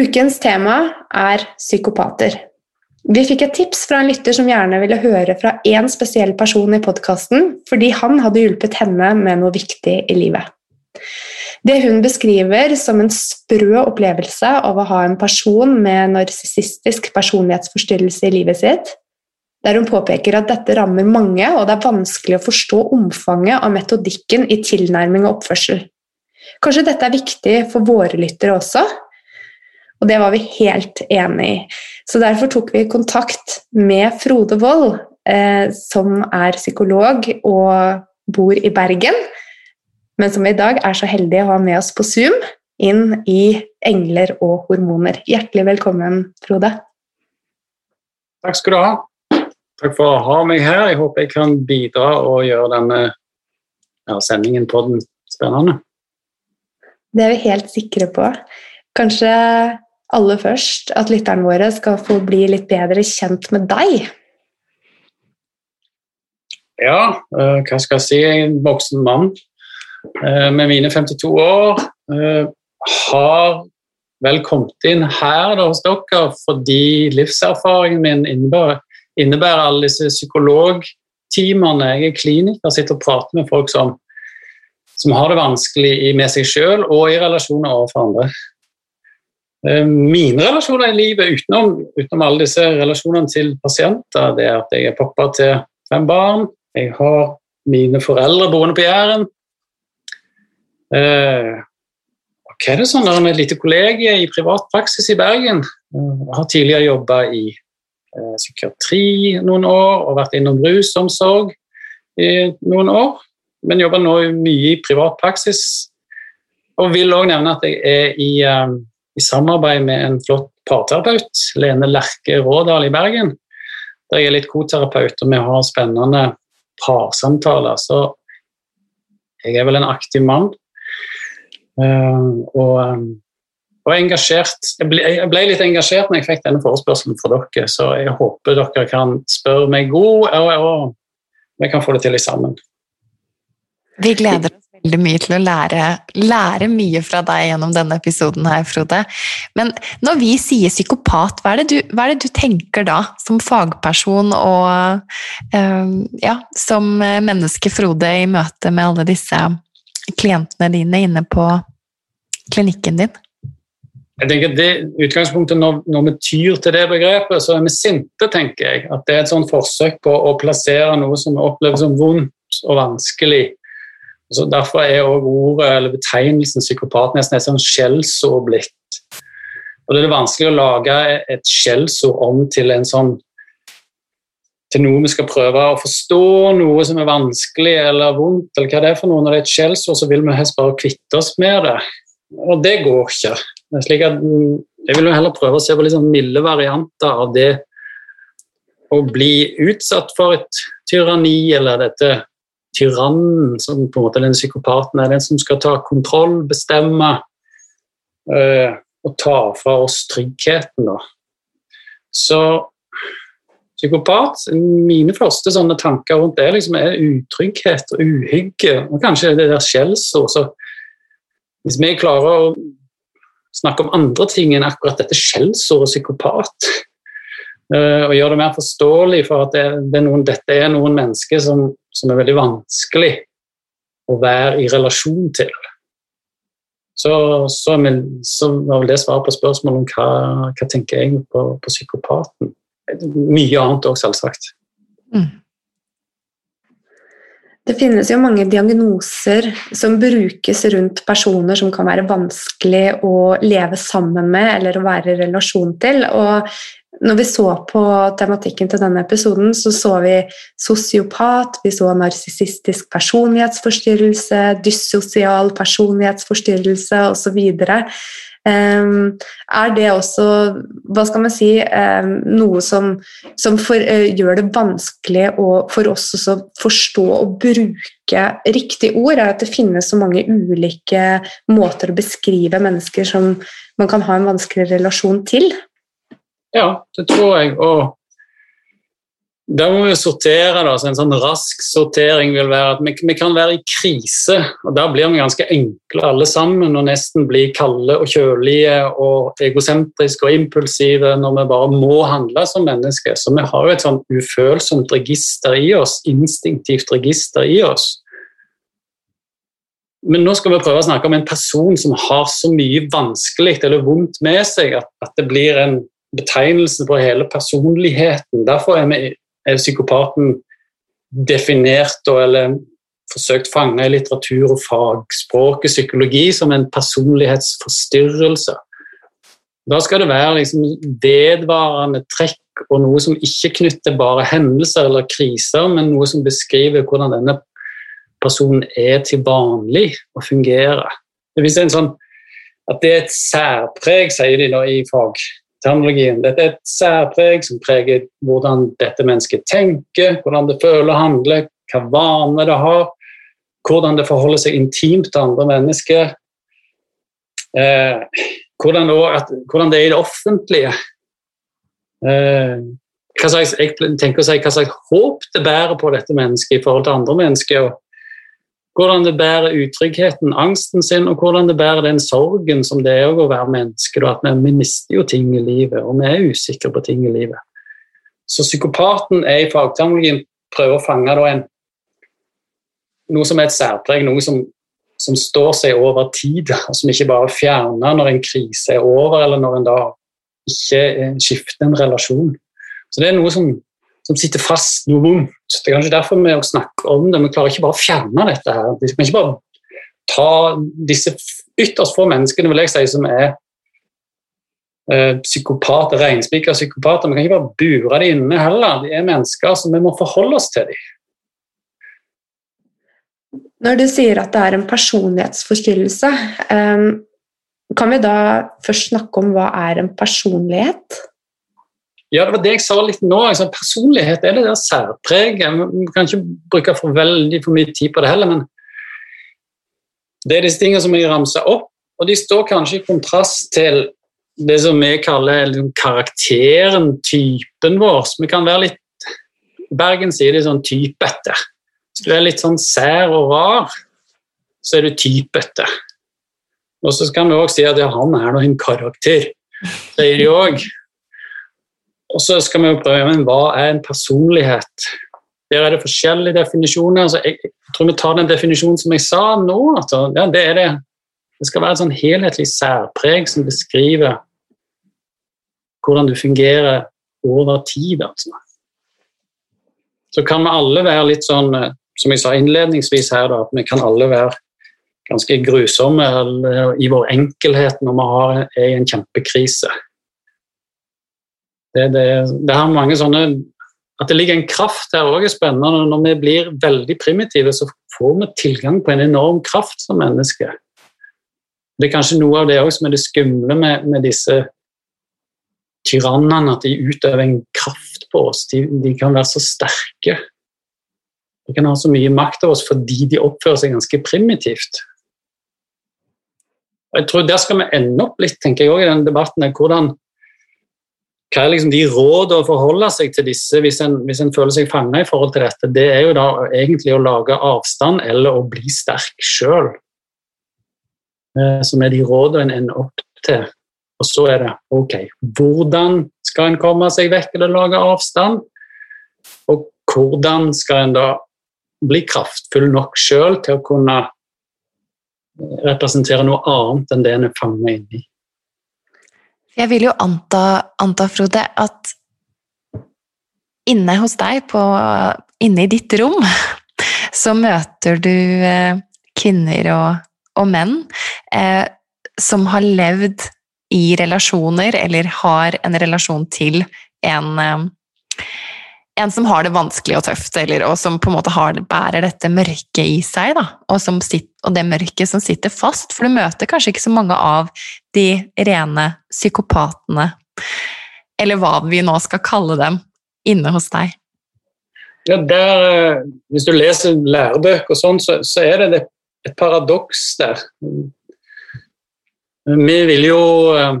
Ukens tema er psykopater. Vi fikk et tips fra en lytter som gjerne ville høre fra én spesiell person i podkasten, fordi han hadde hjulpet henne med noe viktig i livet. Det hun beskriver som en sprø opplevelse av å ha en person med narsissistisk personlighetsforstyrrelse i livet sitt, der hun påpeker at dette rammer mange, og det er vanskelig å forstå omfanget av metodikken i tilnærming og oppførsel. Kanskje dette er viktig for våre lyttere også? Og det var vi helt enig i. Så derfor tok vi kontakt med Frode Wold, eh, som er psykolog og bor i Bergen, men som i dag er så heldig å ha med oss på Zoom inn i Engler og hormoner. Hjertelig velkommen, Frode. Takk skal du ha. Takk for å ha meg her. Jeg håper jeg kan bidra og gjøre denne ja, sendingen på den spennende. Det er vi helt sikre på. Kanskje aller først at lytterne våre skal få bli litt bedre kjent med deg. Ja, uh, hva skal jeg si? En voksen mann uh, med mine 52 år. Uh, har vel kommet inn her da, hos dere fordi livserfaringen min innebærer, innebærer alle disse psykologtimene. Jeg er kliniker, sitter og prater med folk som, som har det vanskelig med seg sjøl og i relasjoner overfor andre. Eh, mine relasjoner i livet utenom, utenom, alle disse relasjonene til pasienter, det er at jeg er pappa til fem barn. Jeg har mine foreldre boende på Jæren. Eh, hva er det sånn? Er et lite kollegie i privat praksis i Bergen. Jeg har tidligere jobba i eh, psykiatri noen år og vært innom rusomsorg i noen år. Men jobber nå mye i privat praksis. Og vil òg nevne at jeg er i eh, i samarbeid med en flott parterapeut, Lene Lerke Rådal i Bergen. Der jeg er litt koterapeut, og vi har spennende parsamtaler. Så jeg er vel en aktiv mann. Uh, og, og, engasjert. Jeg ble, jeg ble, litt engasjert når jeg fikk denne forespørselen fra dere, så jeg håper dere kan spørre meg god, og, og vi kan få det til sammen. Vi gleder oss veldig mye til å lære, lære, mye fra deg gjennom denne episoden her, Frode. Men når vi sier psykopat, hva er det du, er det du tenker da, som fagperson og øh, ja, som menneske, Frode, i møte med alle disse klientene dine inne på klinikken din? Jeg tenker det utgangspunktet når, når, vi tyr til det begrepet, så er vi sinte, tenker jeg. At det er et sånt forsøk på å plassere noe som vi opplever som vondt og vanskelig så Derfor er ordet eller betegnelsen psykopat nesten et sånn skjellsord blitt. Og Det er vanskelig å lage et skjellsord om til en sånn til noe vi skal prøve å forstå, noe som er vanskelig eller vondt, eller hva det er for noe. Når det er et skjellsord, så vil vi helst bare kvitte oss med det. Og det går ikke. Det slik at jeg vil jo heller prøve å se på liksom milde varianter av det å bli utsatt for et tyranni eller dette tyrannen, som på en måte den psykopaten er den som skal ta kontroll, bestemme øh, og ta fra oss tryggheten. Da. Så psykopat Mine første sånne tanker rundt det liksom er utrygghet og uhygge, og kanskje det der skjellsord. Hvis vi klarer å snakke om andre ting enn akkurat dette skjellsordet psykopat, og gjøre det mer forståelig for at det, det er noen, dette er noen mennesker som, som, er veldig vanskelig å være i relasjon til. Så, så, så var vel det svaret på spørsmålet om hva, hva tenker jeg på, på psykopaten. Mye annet òg, selvsagt. Mm. Det finnes jo mange diagnoser som brukes rundt personer som kan være vanskelig å leve sammen med eller å være i relasjon til. Og når vi så på tematikken til denne episoden, så så vi sosiopat, vi så narsissistisk personlighetsforstyrrelse, dyssosial personlighetsforstyrrelse osv. Um, er det også hva skal man si, um, noe som, som for, uh, gjør det vanskelig å, for oss å forstå og bruke riktig ord? er At det finnes så mange ulike måter å beskrive mennesker som man kan ha en vanskelig relasjon til? Ja, det tror jeg. Og da må vi sortere. Da. Så en sånn rask sortering vil være at vi, kan være i krise. og Da blir vi ganske enkle alle sammen og nesten blir kalde og kjølige og egosentriske og impulsive når vi bare må handle som mennesker. Så vi har jo et sånn ufølsomt register i oss, instinktivt register i oss. Men nå skal vi prøve å snakke om en person som har så mye vanskelig eller vondt med seg at det blir en betegnelsen på hele personligheten. Derfor er, vi, er psykopaten definert eller forsøkt fange i litteratur og fagspråk og psykologi som en personlighetsforstyrrelse. Da skal det være liksom vedvarende trekk og noe som ikke knytter bare hendelser eller kriser, men noe som beskriver hvordan denne personen er til vanlig og fungerer. Det sånn, det er et særpreg, sier de da i fag, terminologien. Dette er et særpreg som preger hvordan dette mennesket tenker, hvordan det føler og handler, hva vaner det har, hvordan det forholder seg intimt til andre mennesker. Eh, hvordan, at, hvordan, det er i det offentlige. Eh, slags, jeg tenker å si hva slags håp det bærer på dette mennesket i forhold til andre mennesker. og hvordan det bærer utryggheten, angsten sin, og hvordan det bærer den sorgen som det er å være menneske. At vi, mister jo ting i livet, og vi er usikre på ting i livet. Så psykopaten er i fagterminologien prøver å fange en, noe som er et særpreg, noe som, som, står seg over tid, og som ikke bare fjerner når en krise er over, eller når en da ikke skifter en relasjon. Så det er noe som som sitter fast, noe vondt. Det er kanskje derfor vi snakker om det. Vi klarer ikke bare å fjerne dette. her. Vi kan ikke bare ta disse ytterst få menneskene vil jeg si, som er eh, psykopater, reinspikra psykopater. Vi kan ikke bare bure dem inne heller. De er mennesker, så vi må forholde oss til dem. Når du sier at det er en personlighetsforstyrrelse, um, Kan vi da først snakke om hva er en personlighet? Ja, det var det jeg sa litt nå. Altså, personlighet er det der særpreget. Vi kan ikke bruke for veldig for mye tid på det heller, men det er disse tingene som jeg ramser opp, og de står kanskje i kontrast til det som vi kaller liksom, karakteren, typen vår. Vi kan være litt Bergen sier det sånn typete. Hvis du er litt sånn sær og rar, så er du typete. Og så kan vi òg si at ja, han er nå en karakter, sier de òg. Og så skal vi jo prøve men hva er en personlighet. Der er det forskjellige definisjoner. Altså, jeg, tror vi tar den definisjonen som jeg sa nå. Altså, ja, det, det. det skal være et sånn helhetlig særpreg som beskriver hvordan du fungerer over tid. Altså. Så kan vi alle være litt sånn, som jeg sa innledningsvis her, da, at vi kan alle være ganske grusomme i vår enkelhet når vi har, er i en kjempekrise. Det, det, det har mange sånne At det ligger en kraft her òg er spennende. Når vi blir veldig primitive, så får vi tilgang på en enorm kraft som mennesker. Det er kanskje noe av det også som er det skumle med, med disse tyrannene, at de utøver en kraft på oss. De, de, kan være så sterke. De kan ha så mye makt over oss fordi de oppfører seg ganske primitivt. Og jeg tror Der skal vi ende opp litt tenker jeg også, i denne debatten. hvordan hva er liksom de rådene å forholde seg til disse hvis en, hvis en føler seg fanga i forhold til dette? Det er jo da egentlig å lage avstand eller å bli sterk sjøl. Eh, som er de rådene en ender opp til. Og så er det ok, hvordan skal en komme seg vekk eller lage avstand? Og hvordan skal en da bli kraftfull nok sjøl til å kunne representere noe annet enn det en er fanga inni? Jeg vil jo anta, anta, Frode, at inne hos deg, på, inne i ditt rom, så møter du eh, kvinner og, og menn eh, som har levd i relasjoner, eller har en relasjon til en eh, en som har det vanskelig og tøft, eller, og som på en måte har, bærer dette mørket i seg, da, og, sitter, og, det mørket som sitter fast. For du møter kanskje ikke så mange av de rene psykopatene, eller hva vi nå skal kalle dem, inne hos deg. Ja, der, eh, Hvis du leser lærebøker og sånn, så, så, er det et paradoks der. Vi vil jo eh,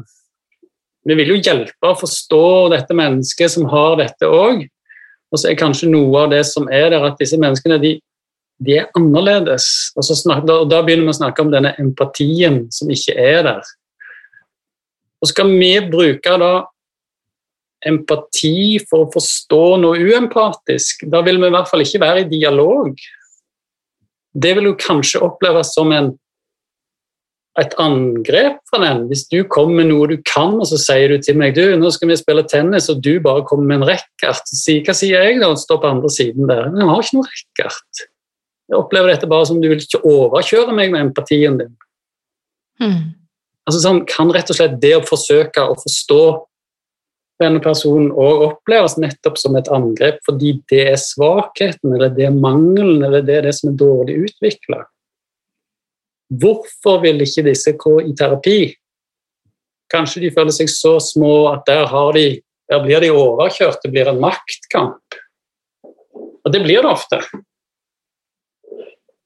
vi vil jo hjelpe å forstå dette mennesket som har dette òg. Og så er kanskje noe av det som er der, at disse menneskene de, de er annerledes. Og, snak, og, da, begynner vi å snakke om denne empatien som ikke er der. Og skal vi bruke da empati for å forstå noe uempatisk, da vil vi i hvert fall ikke være i dialog. Det vil jo kanskje oppleves som en et angrep fra den. Hvis du kommer med noe du kan, og så sier du til meg du, nå skal vi spille tennis, og du bare kommer med en racket, hva sier jeg da? og Står på andre siden der. Men jeg har ikke noe racket. Jeg opplever dette bare som du vil ikke overkjøre meg med empatien din. Mm. Altså sånn, Kan rett og slett det å forsøke å forstå denne personen og oppleves nettopp som et angrep fordi det er svakheten, eller det er mangelen, eller det er det som er dårlig utvikla. Hvorfor vil ikke disse gå i terapi? Kanskje de føler seg så små at der, de, der blir de overkjørt, det blir en maktkamp. Og det blir det ofte.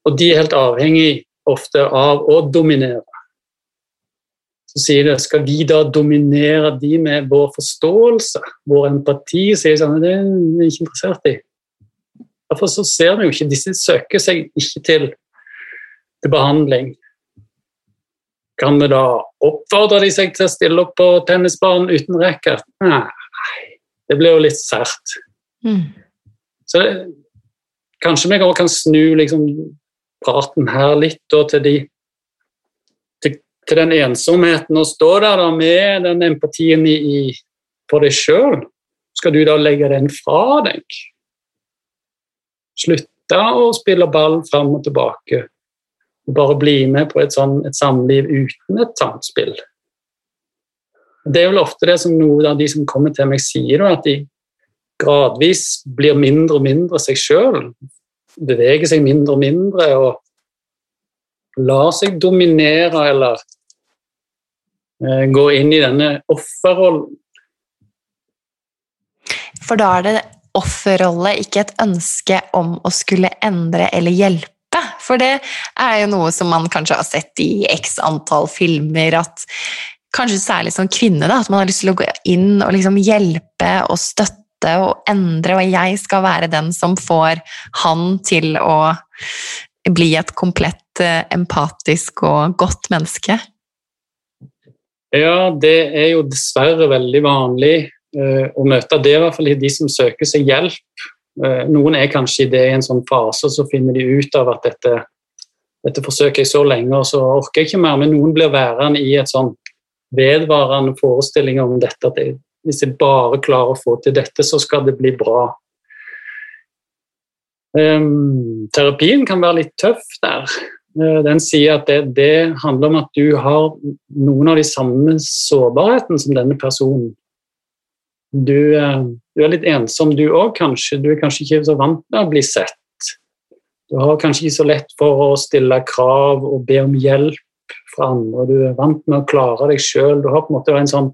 Og de er helt avhengig ofte av å dominere. Så sier de skal vi da dominere de med vår forståelse, vår empati? sier sånn, Det er vi ikke interessert i. Derfor så ser vi jo ikke Disse søker seg ikke til til behandling. Kan vi da oppfordre de seg til å stille opp på tennisbanen uten racket? Nei, det blir jo litt sært. Mm. Så det, kanskje vi kan snu liksom, praten her litt da, til, de, til, til, den ensomheten og stå der da, med den empatien i, i, for deg sjøl. Skal du da legge den fra deg? Slutte å spille ball fram og tilbake bare bli med på et, sånn, et samliv uten et samspill. Det er vel ofte det som noen av de som kommer til meg, sier, at de gradvis blir mindre og mindre seg sjøl. Beveger seg mindre og mindre og lar seg dominere eller eh, går inn i denne offerrollen. For da er det offerrolle, ikke et ønske om å skulle endre eller hjelpe. For det er jo noe som man kanskje har sett i x antall filmer, at kanskje særlig som kvinne, da, at man har lyst til å gå inn og liksom hjelpe og støtte og endre, og jeg skal være den som får han til å bli et komplett eh, empatisk og godt menneske. Ja, det er jo dessverre veldig vanlig uh, å møte det, i hvert fall de som søker seg hjelp. Uh, noen er kanskje i det i en sånn fase, så finner de ut av at dette, dette forsøker jeg så lenge, og så orker jeg ikke mer. Men noen blir værende i et sånn vedvarende forestilling om dette, at hvis jeg bare klarer å få til dette, så skal det bli bra. Um, terapien kan være litt tøff der. Uh, den sier at det, det, handler om at du har noen av de samme sårbarhetene som denne personen. Du, uh, du er litt ensom, du òg, kanskje. Du er kanskje ikke så vant med å bli sett. Du har kanskje ikke så lett for å stille krav og be om hjelp fra andre. Du er vant med å klare deg sjøl. Du har på en måte en sånn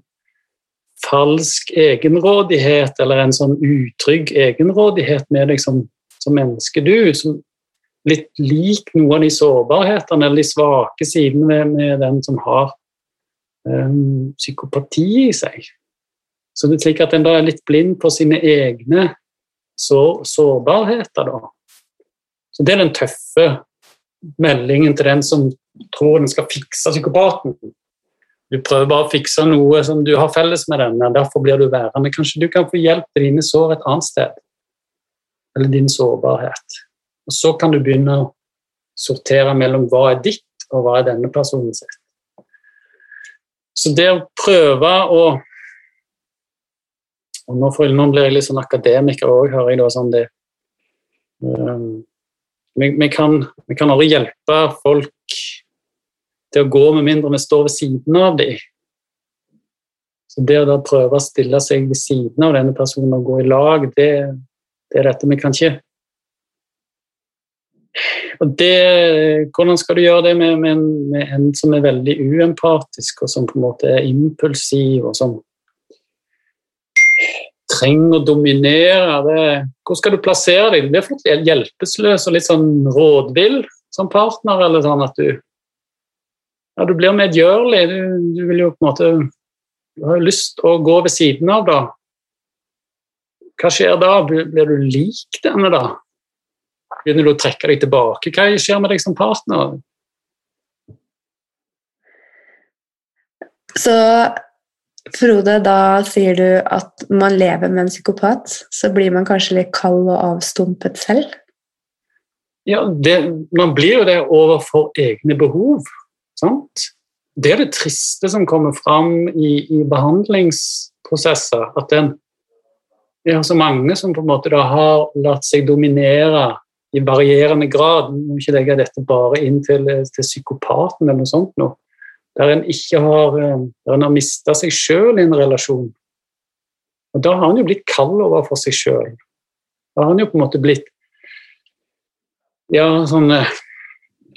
falsk egenrådighet eller en sånn utrygg egenrådighet med deg som, som menneske. Du som litt lik noen av de sårbarhetene eller de svake sidene med, med den som har um, psykopati i seg. Så det er slik at en da er litt blind på sine egne sår, sårbarheter. Da. Så det er den tøffe meldingen til den som tror den skal fikse psykopaten. Du prøver bare å fikse noe som du har felles med denne, derfor blir du værende. Kanskje du kan få hjelp til dine sår et annet sted, eller din sårbarhet. Og Så kan du begynne å sortere mellom hva er ditt, og hva er denne personen sitt. Så det å prøve å og Nå, for, nå blir jeg litt sånn akademiker òg, hører jeg da sånn det um, vi, vi, kan, vi kan aldri hjelpe folk til å gå med mindre vi står ved siden av dem. Så det å da prøve å stille seg ved siden av denne personen og gå i lag, det, det er dette vi kan ikke. Og det, hvordan skal du gjøre det med, med, med, en som er veldig uempatisk, og som på en måte er impulsiv, og som trenger å dominere? Det, hvor skal du plassere deg? Du blir fort hjelpeløs og litt sånn rådvill som partner, eller sånn at du ja, du blir medgjørlig. Du, du, vil jo på en måte Du har lyst å gå ved siden av, da. Hva skjer da? Blir du lik denne, da? Begynner du å trekke deg tilbake? Hva skjer med deg som partner? Så Frode, da sier du at man lever med en psykopat, så blir man kanskje litt kald og avstumpet selv? Ja, det, man blir jo det overfor egne behov. Sant? Det er det triste som kommer fram i, i behandlingsprosesser. At en, vi har så mange som på en måte har latt seg dominere i varierende grad. Må ikke legge dette bare inn til, til psykopaten eller noe sånt. Nå. Der en ikke har, der en har mista seg sjøl i en relasjon. Og Da har han jo blitt kald overfor seg sjøl. Da har han jo på en måte blitt ja, sånn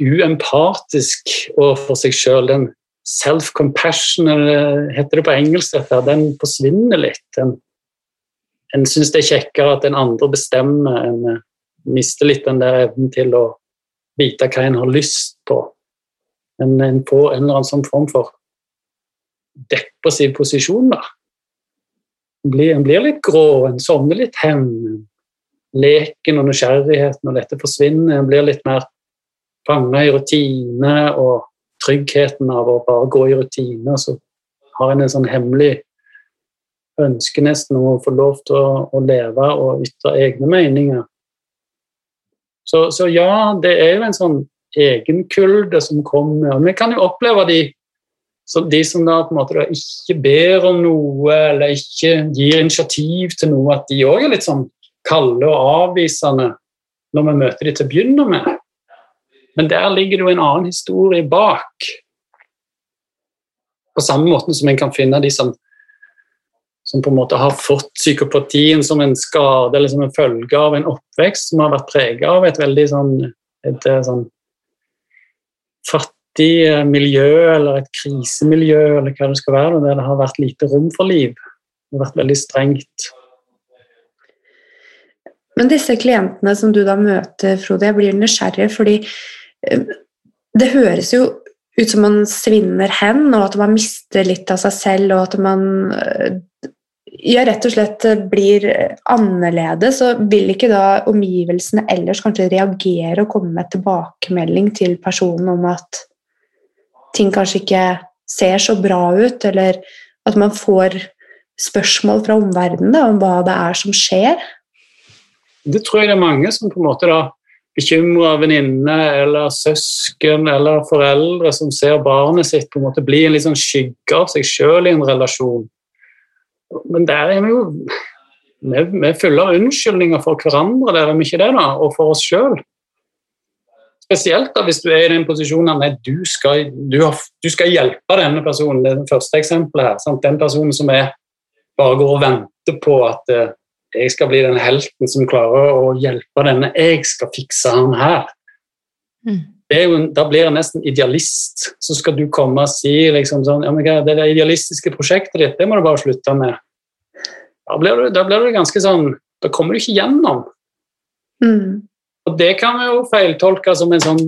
uempatisk overfor seg sjøl. Den self-compassion, heter det på engelsk, dette, den forsvinner litt. En, en syns det er kjekkere at en andre bestemmer. En mister litt den der evnen til å vite hva en har lyst på. En, en får en eller annen sånn form for depressiv posisjon, da. En blir, en blir litt grå, en sovner litt hen. Leken og nysgjerrigheten og dette forsvinner. En blir litt mer fanga i rutine og tryggheten av å bare gå i rutine. Så har en en sånn hemmelig ønske nesten om å få lov til å, å leve og ytre egne meninger. Så, så, ja, det er jo en sånn egenkulde som kommer. Vi kan jo oppleve de, de som da på en måte ikke ber om noe eller ikke gir initiativ til noe, at de òg er litt sånn kalde og avvisende når vi møter de til å begynne med. Men der ligger det jo en annen historie bak. På samme måte som en kan finne de som, som på en måte har fått psykopatien som en skade eller som en følge av en oppvekst som har vært preget av et veldig sånn, et, sånn fattig eh, miljø eller et krisemiljø eller hva det skal være, der det har vært lite rom for liv. Det har vært veldig strengt. Men disse klientene som du da møter, Frode, jeg blir nysgjerrig fordi eh, det høres jo ut som man svinner hen, og at man mister litt av seg selv, og at man eh, ja, rett og slett blir annerledes, så vil ikke da omgivelsene ellers kanskje reagere og komme med tilbakemelding til personen om at ting kanskje ikke ser så bra ut, eller at man får spørsmål fra omverdenen om hva det er som skjer? Det tror jeg det er mange som på en måte da bekymra venninne eller søsken eller foreldre som ser barnet sitt på en måte bli en litt sånn skygge av seg sjøl i en relasjon. Men der er vi jo vi, er av unnskyldninger for hverandre, der er vi ikke det, da, og for oss sjøl. Spesielt da hvis du er i den posisjonen at du skal, du, du skal hjelpe denne personen. Det er det første eksempelet her. Sant? Den personen som er, bare går og venter på at uh, jeg skal bli den helten som klarer å hjelpe denne. Jeg skal fikse han her. Mm. Jo, da blir jeg nesten idealist. Så skal du komme og si liksom sånn ja, men Det der idealistiske prosjektet ditt, det må du bare slutte med. Da blir du, da blir du ganske sånn Da kommer du ikke gjennom. Mm. Og det kan vi jo feiltolke som en sånn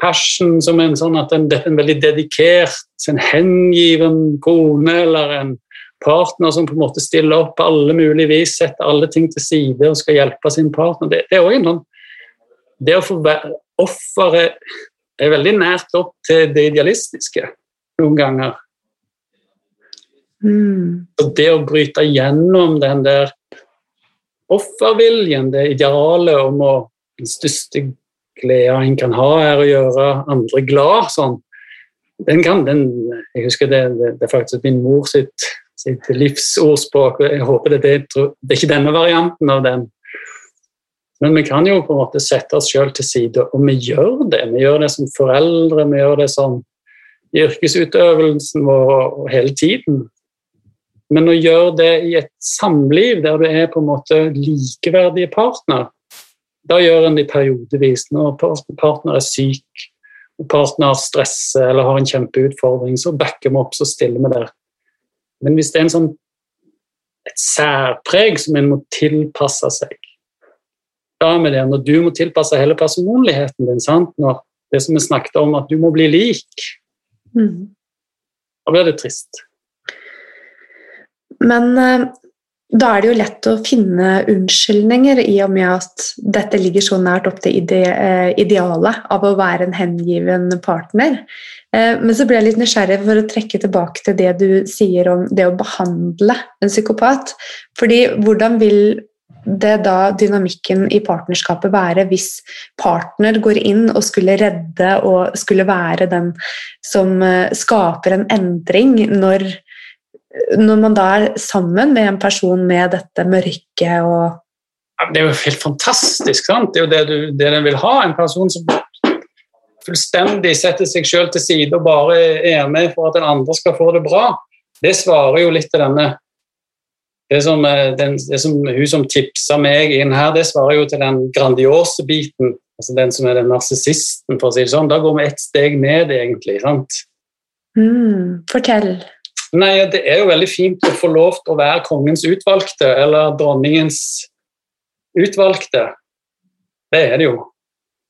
passion, som en sånn at en, en veldig dedikert, en hengiven kone eller en partner som på en måte stiller opp på alle mulige vis, setter alle ting til side og skal hjelpe sin partner. Det, det er også en sånn Det å få offeret er veldig nært opp til det idealistiske noen ganger. Mm. Og det å bryte gjennom den der offerviljen, det idealet om å den største gleden en kan ha, er å gjøre andre glad. Sånn. Den kan, den, jeg husker det, det, det er faktisk min mor sitt, sitt livsordspråk. Jeg håper det, det, det er ikke denne varianten av den. Men vi kan jo på en måte sette oss sjøl til side, og vi gjør det. Vi gjør det som foreldre, vi gjør det som i yrkesutøvelsen vår og hele tiden. Men å gjøre det i et samliv der du er på en måte likeverdige partner, da gjør en det periodevis. Når partner er syk, og partner stresser eller har en kjempeutfordring, så backer vi opp, så stiller vi der. Men hvis det er en sånn, et særpreg som en må tilpasse seg er vi. Når du må tilpasse hele personligheten din, sant? når det som vi snakket om, at du må bli lik, mm. da blir det trist. Men uh, da er det jo lett å finne unnskyldninger i og med at dette ligger så nært opp til ide eh, idealet av å være en hengiven partner. Eh, men så ble jeg litt nysgjerrig for å trekke tilbake til det du sier om det å behandle en psykopat. Fordi hvordan vil det da dynamikken i partnerskapet være hvis partner går inn og skulle redde og skulle være den som eh, skaper en endring når når man da er sammen med en person med dette mørket og Det er jo helt fantastisk. sant? Det er jo det, du, det den vil ha. En person som fullstendig setter seg sjøl til side og bare er med for at den andre skal få det bra. Det svarer jo litt til denne det som, den, det som Hun som tipsa meg inn her, det svarer jo til den grandiose biten. altså Den som er den narsissisten, for å si det sånn. Da går vi ett steg ned, egentlig. sant? Mm, fortell. Nei, Det er jo veldig fint å få lov til å være kongens utvalgte, eller dronningens utvalgte. Det er det jo.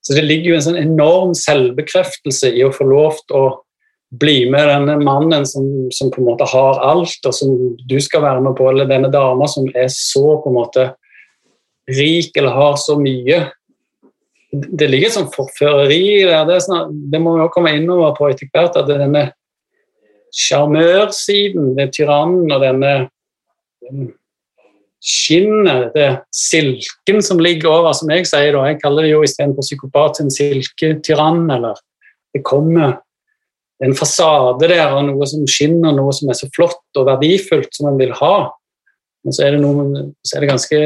Så det ligger jo en sånn enorm selvbekreftelse i å få lov til å bli med denne mannen som, som, på en måte har alt, og som du skal være med på, eller denne dama som er så på en måte rik eller har så mye. Det ligger et sånt forføreri der. Det, sånn, det må vi også komme innover på etter hvert. at denne sjarmørsiden ved tyrannen og denne skinnet, det silken som ligger over, som jeg sier da, jeg kaller det jo istedenfor psykopat en silketyrann, eller det kommer en fasade der av noe som skinner, noe som er så flott og verdifullt som en vil ha. Men så er det, noe, så er det ganske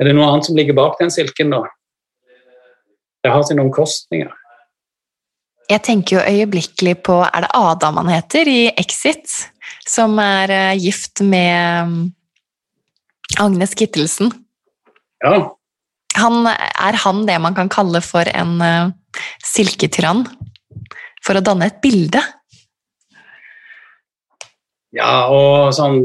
Er det noe annet som ligger bak den silken, da? Det har sine omkostninger. Jeg tenker jo øyeblikkelig på Er det Adam han heter i Exit? Som er uh, gift med um, Agnes Kittelsen. Ja. Han, er han det man kan kalle for en uh, silketyrann for å danne et bilde? Ja, og sånn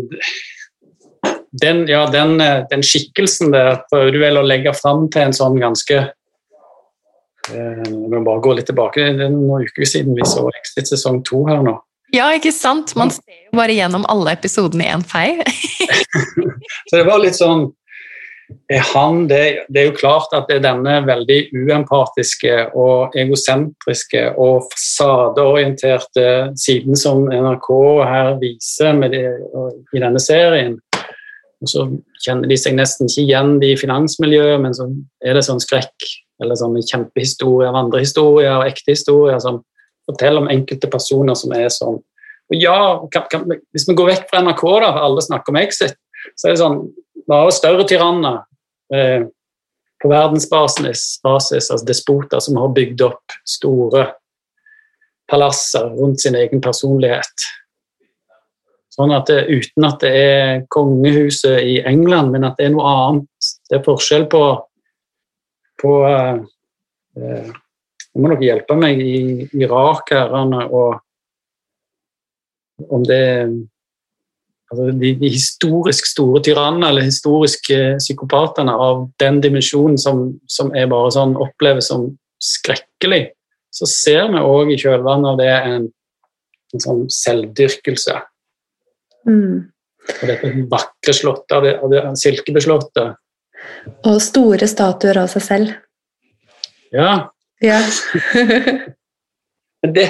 den, ja, den, den skikkelsen der prøver du vel å legge fram til en sånn ganske eh, Vi må bare gå litt tilbake. Det er noen uker siden vi så Exit sesong to her nå. Ja, ikke sant? Man ser jo bare gjennom alle episodene i én fei. så det var litt sånn han, det, det, er jo klart at det er denne veldig uempatiske og egosentriske og fasadeorienterte siden som NRK her viser det, i denne serien. Og så kjenner de seg nesten ikke igjen i finansmiljøet, men så er det sånn skrekk eller sånn kjempehistorier, vandrehistorier og ekte historier som forteller om enkelte personer som er sånn. Og ja, kan, kan, Hvis vi går vekk fra NRK, da, alle snakker om Exit, så er det sånn vi har jo større tyranner eh, på verdensbasis, basis, altså despoter som har bygd opp store palasser rundt sin egen personlighet. Sånn at det, Uten at det er kongehuset i England, men at det er noe annet. Det er forskjell på, på eh, eh Nå må dere hjelpe meg i Irak her, og om det er altså de, de, historisk store tyrannene eller historiske psykopatene av den dimensjonen som, som er bare sånn oppleves som skrekkelig, så ser vi òg i kjølvannet av det en, en sånn selvdyrkelse. Mm. Og dette vakre slottet, av det, av det silkebeslottet. Og store statuer av seg selv. Ja. ja. det,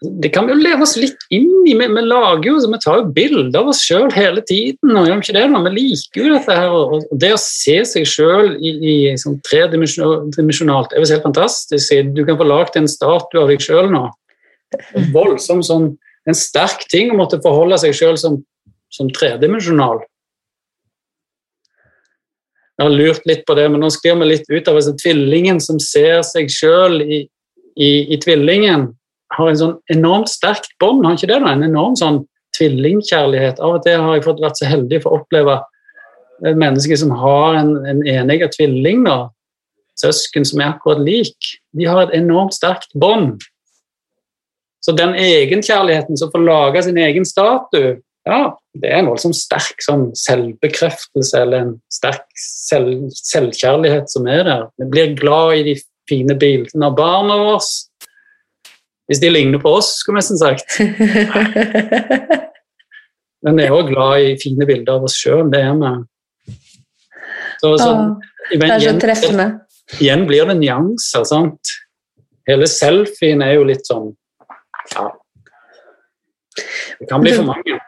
det kan vi jo leve oss litt inn i. Vi, vi lager jo, vi tar jo bilder av oss sjøl hele tiden. og gjør ikke det nå? Vi liker jo dette her. og Det å se seg sjøl i, i sånn tredimensjonalt er jo helt fantastisk. Du kan få lagd en statue av deg sjøl nå. Voldsom sånn, En sterk ting å måtte forholde seg sjøl som, som tredimensjonal. Jeg har lurt litt på det, men nå sklir vi litt ut av tvillingen som ser seg sjøl i, i, i tvillingen har en sånn enormt sterkt bånd, har ikke det? da? En enorm sånn tvillingkjærlighet. Av og til har jeg fått vært så heldig for å oppleve et menneske som har en, en enegget tvilling, da, søsken som er akkurat lik, de har et enormt sterkt bånd. Så den egenkjærligheten som får lage sin egen statue, ja, det er en voldsomt sterk sånn selvbekreftelse eller en sterk selv, selvkjærlighet som er der. Vi blir glad i de fine bildene av barna våre. Hvis de ligner på oss, skulle vi nesten sagt. Men vi er òg glad i fine bilder av oss sjøl, det er vi. Så, så, det er så treffende. Igjen blir det nyanser, sant. Hele selfien er jo litt sånn Ja. Det kan bli for mange.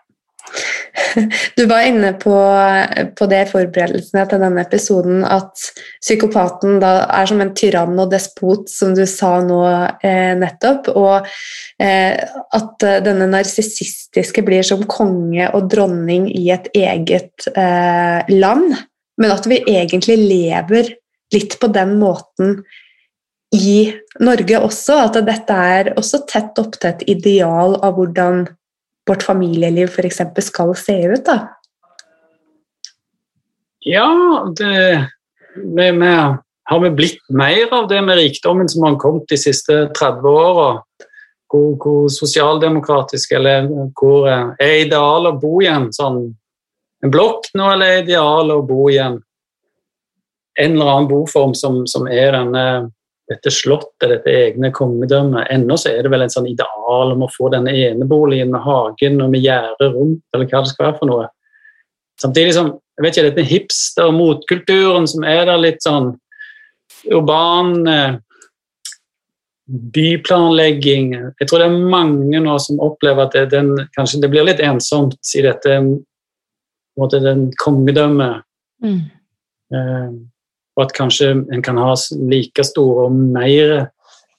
Du var inne på, på det i forberedelsene til denne episoden at psykopaten er som en tyrann og despot, som du sa nå eh, nettopp, og eh, at denne narsissistiske blir som konge og dronning i et eget eh, land, men at vi egentlig lever litt på den måten i Norge også, at dette er også tett opp til et ideal av hvordan vårt familieliv f.eks. skal se ut? da? Ja, det, vi, vi, har vi blitt mer av det med rikdommen som har kommet de siste 30 åra? Hvor, hvor sosialdemokratisk eller hvor er idealet å bo igjen? Sånn, en blokk nå, eller er idealet å bo igjen? En eller annen boform som, som er denne dette slottet, dette egne kongedømmet. Ennå så er det vel en sånn ideal om å få denne eneboligen med hagen og med gjerdet rundt, eller hva det skal være for noe. Samtidig som jeg vet ikke, dette hipster- og motkulturen som er der litt sånn urban eh, byplanlegging Jeg tror det er mange nå som opplever at det, den, kanskje det blir litt ensomt i dette måte, den kongedømmet. Mm. Og at kanskje en kan ha like stor og mer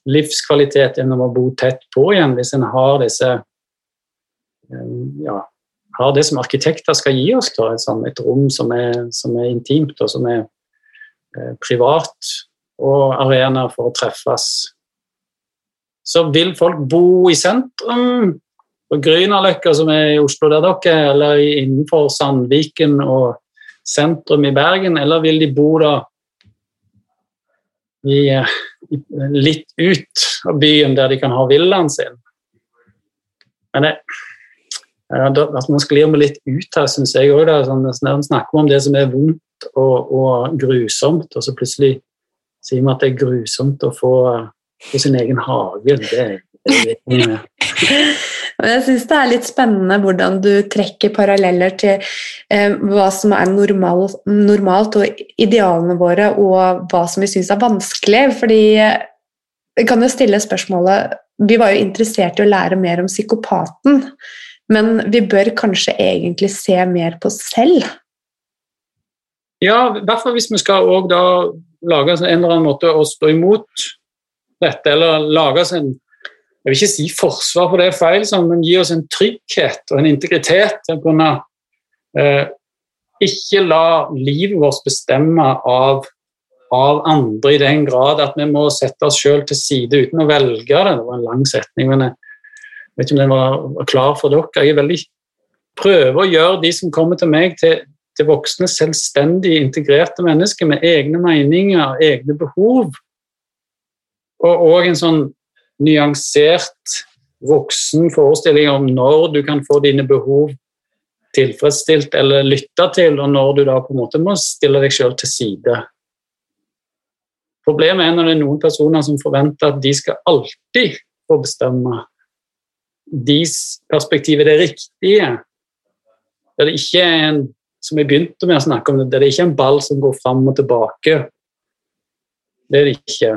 livskvalitet gjennom å bo tett på igjen, hvis en har disse eh, ja, har det som arkitekter skal gi oss, da, et, sånt, et rom som er, som er, intimt og som er eh, privat, og arenaer for å treffes. Så vil folk bo i sentrum, på Grünerløkka, som er i Oslo der dere er, eller innenfor Sandviken og sentrum i Bergen, eller vil de bo da i, i, litt ut av byen, der de kan ha villaen sin. Men det, at man sklir meg litt ut her, syns jeg òg. Sånn, man snakker om det som er vondt og, og, grusomt, og så plutselig sier man at det er grusomt å få, få sin egen hage. Det, det, det, Jeg syns det er litt spennende hvordan du trekker paralleller til eh, hva som er normal, normalt, og idealene våre, og hva som vi syns er vanskelig. Fordi vi kan jo stille spørsmålet Vi var jo interessert i å lære mer om psykopaten, men vi bør kanskje egentlig se mer på oss selv? Ja, i hvert fall hvis vi skal også da lage en eller annen måte å stå imot dette, eller lage en jeg vil ikke si forsvar, for det feil, sånn, men gi oss en trygghet og en integritet til å kunne eh, ikke la livet vårt bestemme av, av, andre i den grad at vi må sette oss sjøl til side uten å velge det. Det var en lang setning, men jeg vet ikke om den var klar for dere. Jeg er veldig prøver å gjøre de som kommer til meg, til, til voksne, selvstendige, integrerte mennesker med egne meninger, egne behov. Og en sånn nyansert, voksen forestilling om når du kan få dine behov tilfredsstilt eller lytta til, og når du da på en måte må stille deg sjøl til side. Problemet er når det er noen personer som forventer at de skal alltid få bestemme. Deres perspektiv er det riktige. Der det ikke er en som jeg begynte med å snakke om, det, det er ikke en ball som går fram og tilbake. Det er det ikke.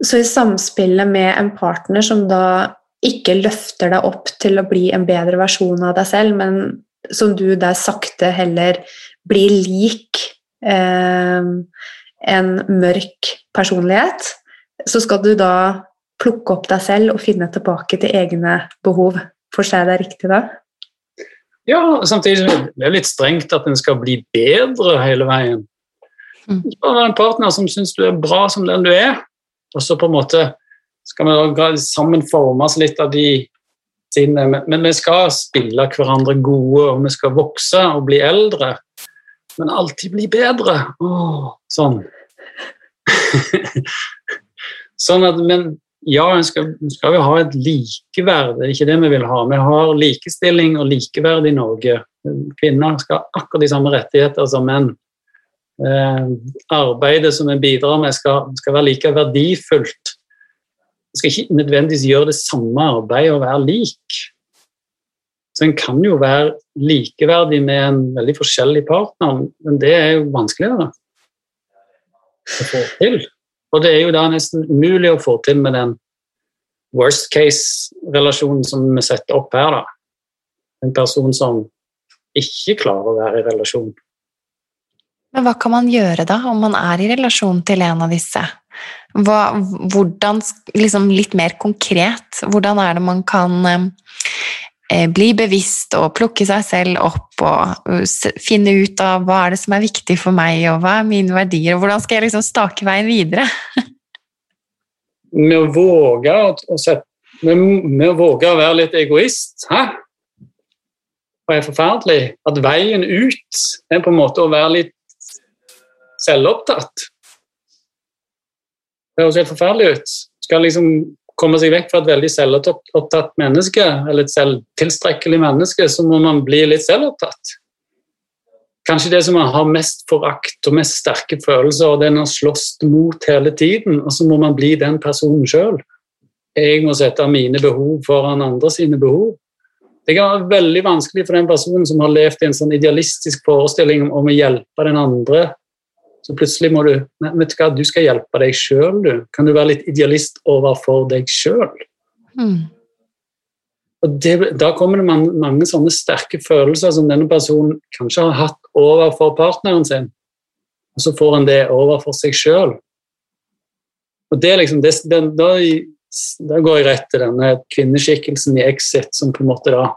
Så i samspillet med en partner som da ikke løfter deg opp til å bli en bedre versjon av deg selv, men som du der sakte heller blir lik eh, en mørk personlighet, så skal du da plukke opp deg selv og finne tilbake til egne behov. Forstår jeg deg riktig da? Ja, samtidig er det litt strengt at en skal bli bedre hele veien. Mm. Du skal være en partner som syns du er bra som den du er. Og så på en måte skal vi sammen formes litt av de tingene. Men, vi skal spille hverandre gode, og vi skal vokse og bli eldre. Men alltid bli bedre. Åh, sånn. sånn at, men ja, vi skal, skal jo ha et likeverd, det er ikke det vi vil ha. Vi har likestilling og likeverd i Norge. Kvinner skal ha akkurat de samme rettigheter som menn arbeidet som en bidrar med, skal, skal, være like verdifullt. En skal ikke nødvendigvis gjøre det samme arbeidet og være lik. Så En kan jo være likeverdig med en veldig forskjellig partner, men det er jo vanskeligere å få til. Og det er jo da nesten umulig å få til med den worst case-relasjonen som vi setter opp her. da. En person som ikke klarer å være i relasjon. Men hva kan man gjøre da, om man er i relasjon til en av disse? Hva, hvordan, liksom litt mer konkret, hvordan er det man kan eh, bli bevisst og plukke seg selv opp og uh, finne ut av hva er det som er viktig for meg, og hva er mine verdier, og hvordan skal jeg liksom stake veien videre? med å våge å, sette, med, med å våge å være litt egoist. Hæ? Og er forferdelig. At veien ut er på en måte å være litt selvopptatt. Det høres helt forferdelig ut. Skal liksom komme seg vekk fra et veldig selvopptatt menneske, eller et selvtilstrekkelig menneske, så må man bli litt selvopptatt. Kanskje det som man har mest forakt og mest sterke følelser, og den har slåss mot hele tiden, og så må man bli den personen sjøl. Jeg må sette mine behov foran andre sine behov. Det kan være veldig vanskelig for den personen som har levd i en sånn idealistisk forestilling om å hjelpe den andre så plutselig må du vet du hva, du skal hjelpe deg sjøl, du. Kan du være litt idealist overfor deg sjøl? Mm. Og det, Da kommer det mange, mange, sånne sterke følelser som denne personen kanskje har hatt overfor partneren sin, og så får han det overfor seg sjøl. Liksom, da, da, går jeg rett til denne kvinneskikkelsen i Exit, som på en måte da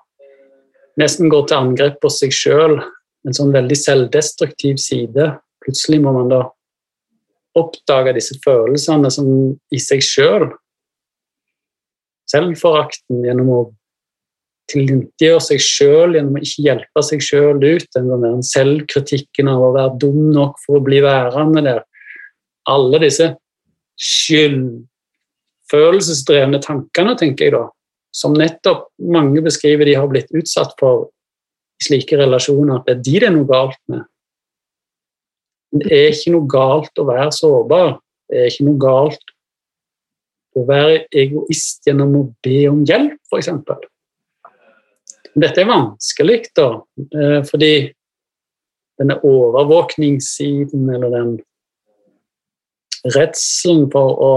nesten går til angrep på seg sjøl. En sånn veldig selvdestruktiv side plutselig må man da oppdage disse følelsene som i seg sjøl. Selv. Selvforakten gjennom å tilintetgjøre seg sjøl gjennom å ikke hjelpe seg sjøl ut. Den selvkritikken av å være dum nok for å bli værende der. Alle disse skyldfølelsesdrevne tankene, tenker jeg da, som nettopp mange beskriver de har blitt utsatt for i slike relasjoner, at det er de det er noe galt med. Det er ikke noe galt å være sårbar. Det er ikke noe galt å være egoist gjennom å be om hjelp, f.eks. Dette er vanskelig, da, eh, fordi denne overvåkningssiden, eller den redselen for å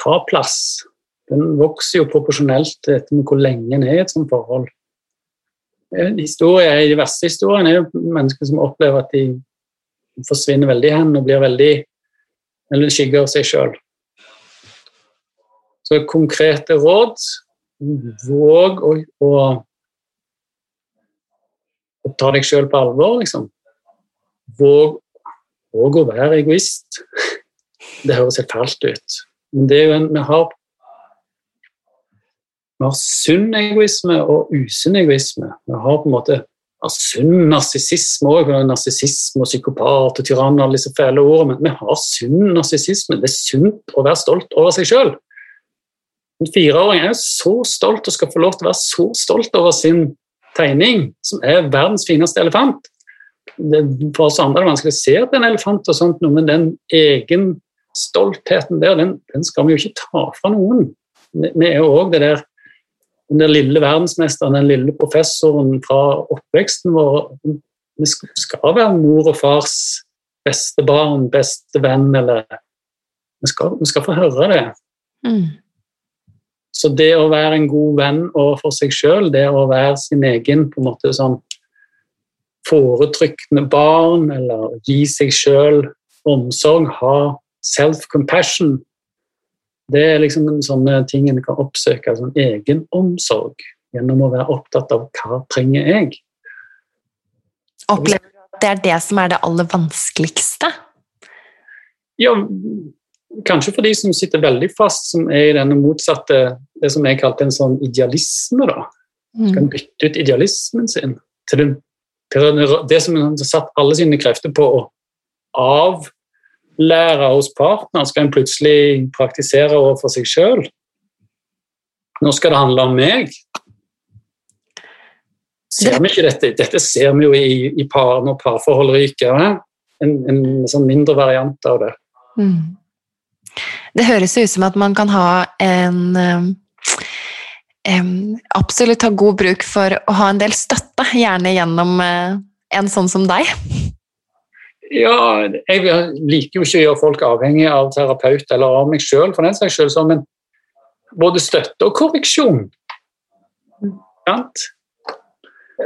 ta plass, den vokser jo proporsjonelt etter hvor lenge en er i et sånt forhold. Historie, de verste historiene er jo mennesker som opplever at de forsvinner veldig hen og blir veldig eller skygger seg sjøl. Så konkrete råd Våg å, å, å ta deg sjøl på alvor, liksom. Våg, våg, å være egoist. Det høres helt fælt ut. Men det er jo en, vi har vi har sunn egoisme og usunn egoisme. Vi har på en måte sunn narsissisme òg. Narsissisme og psykopat og tyrann og alle disse fæle ordene. Men vi har sunn narsissisme. Det er sunt å være stolt over seg sjøl. En fireåring er så stolt og skal få lov til å være så stolt over sin tegning, som er verdens fineste elefant. Det, for oss andre er det vanskelig å se at det er en elefant, og sånt, men den egen stoltheten der, den, den skal vi jo ikke ta fra noen. Vi er jo òg det der den lille verdensmesteren, den lille professoren fra oppveksten vår Vi skal være mor og fars beste barn, beste venn, eller Vi skal, vi skal få høre det. Mm. Så det å være en god venn overfor seg sjøl, det å være sin egen på en måte sånn foretrykkende barn, eller gi seg sjøl omsorg, ha self-compassion, det er liksom sånne ting en kan oppsøke, som sånn egenomsorg, gjennom å være opptatt av hva trenger jeg. Opplever du at det er det som er det aller vanskeligste? Ja, kanskje for de som sitter veldig fast, som er i denne motsatte Det som jeg kalte en sånn idealisme, da. Mm. bytte ut idealismen sin til det, til det som har satt alle sine krefter på å av lære hos partner skal en plutselig praktisere overfor seg sjøl. Nå skal det handle om meg. Ser vi ikke dette? Dette ser vi jo i, i par, når parforhold ryker. En, en, sånn mindre variant av det. Mm. Det høres ut som at man kan ha en um, Absolutt ha god bruk for å ha en del støtte, gjerne gjennom uh, en sånn som deg. Ja, jeg liker jo ikke å gjøre folk avhengig av terapeut eller av meg sjøl, for den saks skyld, men både støtte og korreksjon. Sant?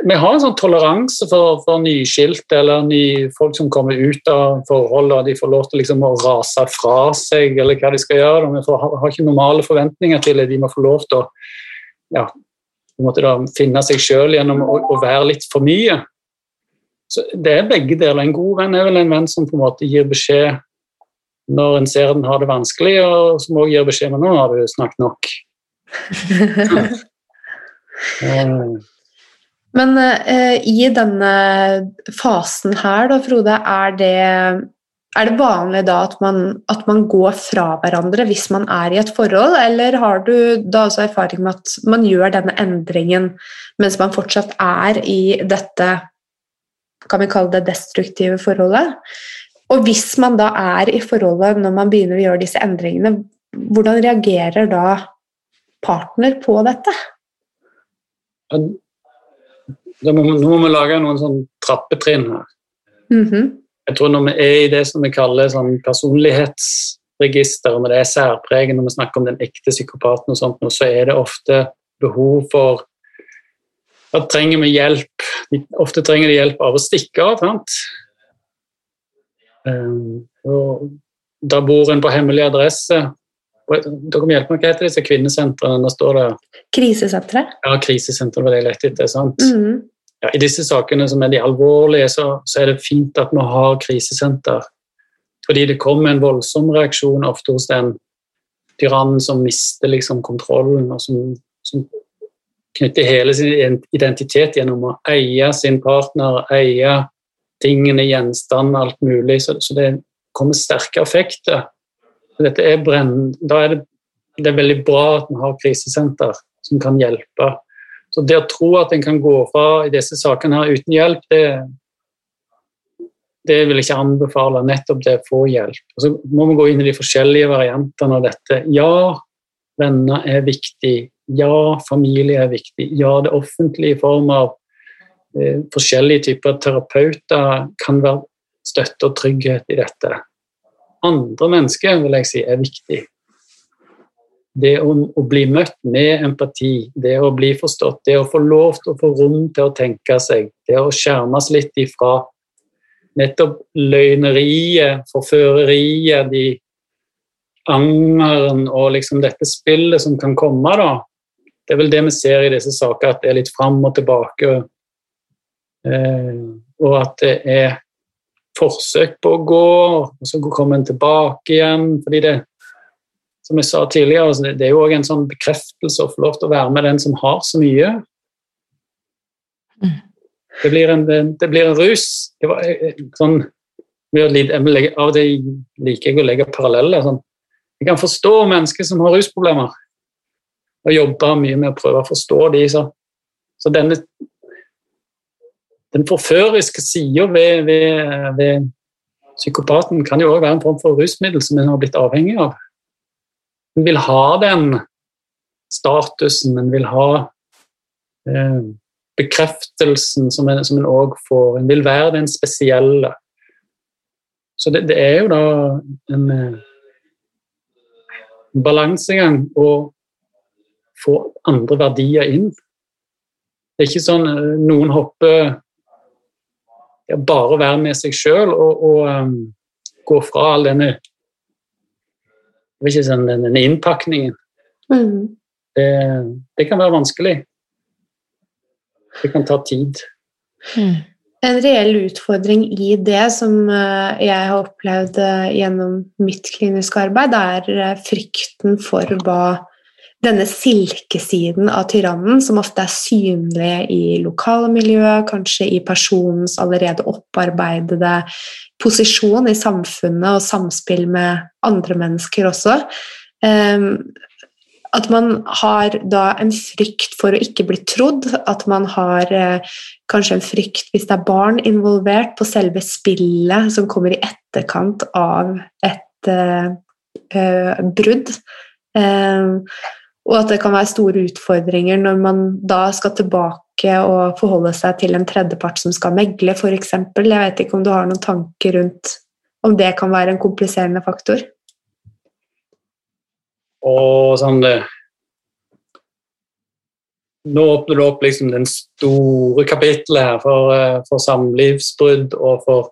Vi har en sånn toleranse for, for nyskilte eller ny, folk som kommer ut av forhold og de får lov til liksom å rase fra seg, eller hva de skal gjøre. Vi får, har ikke normale forventninger til det. De må få lov til å ja, finne seg sjøl gjennom å, å være litt for mye. Så det er begge deler. En god venn er vel en venn som på en måte gir beskjed når en ser den har det vanskelig, og som også gir beskjed men nå har du snakket nok. men eh, i denne fasen her, da, Frode, er det, er det vanlig da at man, at man, går fra hverandre hvis man er i et forhold, eller har du da også erfaring med at man gjør denne endringen mens man fortsatt er i dette kan vi kalle det destruktive forholdet. Og hvis man da er i forholdet når man begynner å gjøre disse endringene, hvordan reagerer da partner på dette? nå må vi lage noen sånn trappetrinn her. Mm -hmm. Jeg tror Når vi er i det som vi kaller sånn personlighetsregister, når det er særpreget, når vi snakker om den ekte psykopaten, og sånt, så er det ofte behov for da trenger vi hjelp. Ofte trenger de hjelp av å stikke av. Sant? Um, da bor en på hemmelig adresse. Dere må hjelpe meg, Hva heter disse kvinnesentrene? Der står det Krisesentre? Ja, krisesentre var det jeg lette etter. sant? Mm. Ja, I disse sakene som er de alvorlige, så, så, er det fint at vi har krisesenter. Fordi det kommer en voldsom reaksjon ofte hos den tyrannen som mister liksom kontrollen, og som, som knytter hele sin identitet gjennom å eie sin partner, eie tingene, gjenstandene, alt mulig. Så, så det kommer sterke effekter. Dette er brenn, da er det, det er veldig bra at vi har krisesenter som kan hjelpe. Så det å tro at en kan gå fra i disse sakene her uten hjelp, det, det vil jeg ikke anbefale. Nettopp det å få hjelp. Og så må vi gå inn i de forskjellige variantene av dette. Ja, venner er viktig. Ja, familie er viktig. Ja, det offentlige i form av eh, forskjellige typer terapeuter kan være støtte og trygghet i dette. Andre mennesker vil jeg si er viktig. Det å, å, bli møtt med empati, det å bli forstått, det å få lov til å få rom til å tenke seg, det å skjermes litt ifra nettopp løgneriet, forføreriet, de angeren og liksom dette spillet som kan komme, da. Det er vel det vi ser i disse sakene, at det er litt fram og tilbake. Eh, og at det er forsøk på å gå, og så kommer en tilbake igjen. fordi det som jeg sa tidligere, altså, det er jo òg en sånn bekreftelse å få lov til å være med den som har så mye. Mm. Det blir en, det blir en rus. Det var, eh, eh, sånn, av og til liker jeg å legge paralleller. Sånn. Jeg kan forstå mennesker som har rusproblemer, og jobber mye med å prøve å forstå de. Så, så denne den forføriske sida ved, ved, ved, psykopaten kan jo òg være en form for rusmiddel som en har blitt avhengig av. En vil ha den statusen, en vil ha eh, bekreftelsen som en òg får. En vil være den spesielle. Så det, det er jo da en, en balansegang å få andre verdier inn. Det er ikke sånn eh, noen hopper bare være med seg sjøl og, og um, gå fra all denne ikke sånn, denne innpakningen. Mm. Det, det, kan være vanskelig. Det kan ta tid. Mm. En reell utfordring i det som uh, jeg har opplevd uh, gjennom mitt kliniske arbeid, er frykten for hva denne silkesiden av tyrannen, som ofte er synlig i lokalmiljøet, kanskje i personens allerede opparbeidede posisjon i samfunnet og samspill med andre mennesker også. Ehm, at man har da en frykt for å ikke bli trodd, at man har eh, kanskje en frykt hvis det er barn involvert på selve spillet som kommer i etterkant av et uh, uh, brudd. Og at det kan være store utfordringer når man da skal tilbake og forholde seg til en tredjepart som skal megle, f.eks. Jeg vet ikke om du har noen tanker rundt om det kan være en kompliserende faktor? Og sånn det Nå åpner du opp liksom den store kapittelet her for, eh, for samlivsbrudd og for,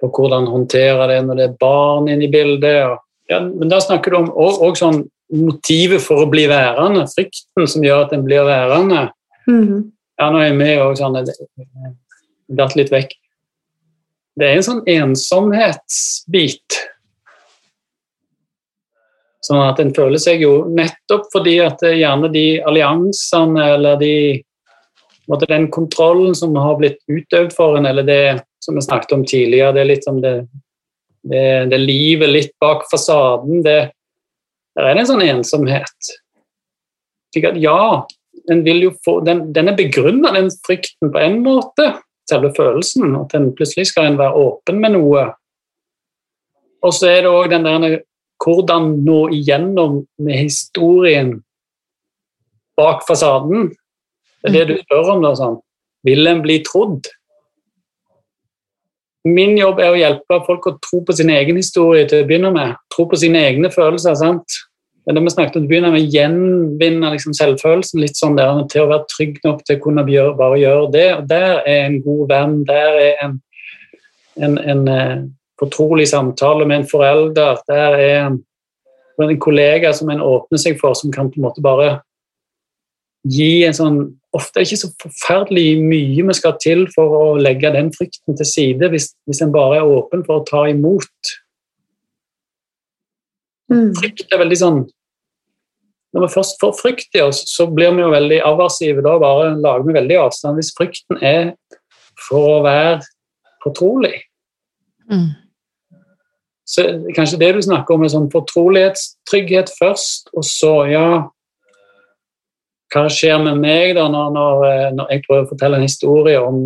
for, hvordan håndtere det når det er barn inne i bildet. Ja, men da snakker du om og, og sånn motivet for å bli værende, frykten som gjør at en blir værende. Mm. Ja, nå er jeg med og sånn, datt litt vekk. Det er en sånn ensomhetsbit. Sånn at en føler seg jo nettopp fordi at gjerne de alliansene eller de måtte den kontrollen som har blitt utøvd for en, eller det som vi snakket om tidligere, det er litt som det, det, det livet litt bak fasaden, det, der er det en sånn ensomhet. ja, den, få, den, den er begrunna, den frykten, på en måte. Selve følelsen. At den plutselig skal en være åpen med noe. Og så er det òg den der hvordan nå igjennom med historien bak fasaden. Det er det du spør om. da, sånn. Vil en bli trodd? Min jobb er å hjelpe folk å tro på sin egen historie til å begynne med. Tro på sine egne følelser. sant? Det vi snakket om, begynner med å gjenvinne liksom selvfølelsen litt sånn der, til å være trygg nok til å kunne gjøre, bare gjøre det. og Der er en god venn, der er en, en, en uh, fortrolig samtale med en forelder, der er en, en, kollega som en åpner seg for, som kan på en måte bare gi en sånn Ofte er det ikke så forferdelig mye vi skal til for å legge den frykten til side, hvis, hvis en bare er åpen for å ta imot. Mm. Frykt er veldig sånn når vi først får frykt i oss, så blir vi jo veldig aversive. Da bare lager vi veldig avstand. Hvis frykten er for å være fortrolig, Mm. så kanskje det du snakker om, er sånn fortrolighetstrygghet først, og så, ja Hva skjer med meg da når, når, eh, når jeg prøver å fortelle en historie om,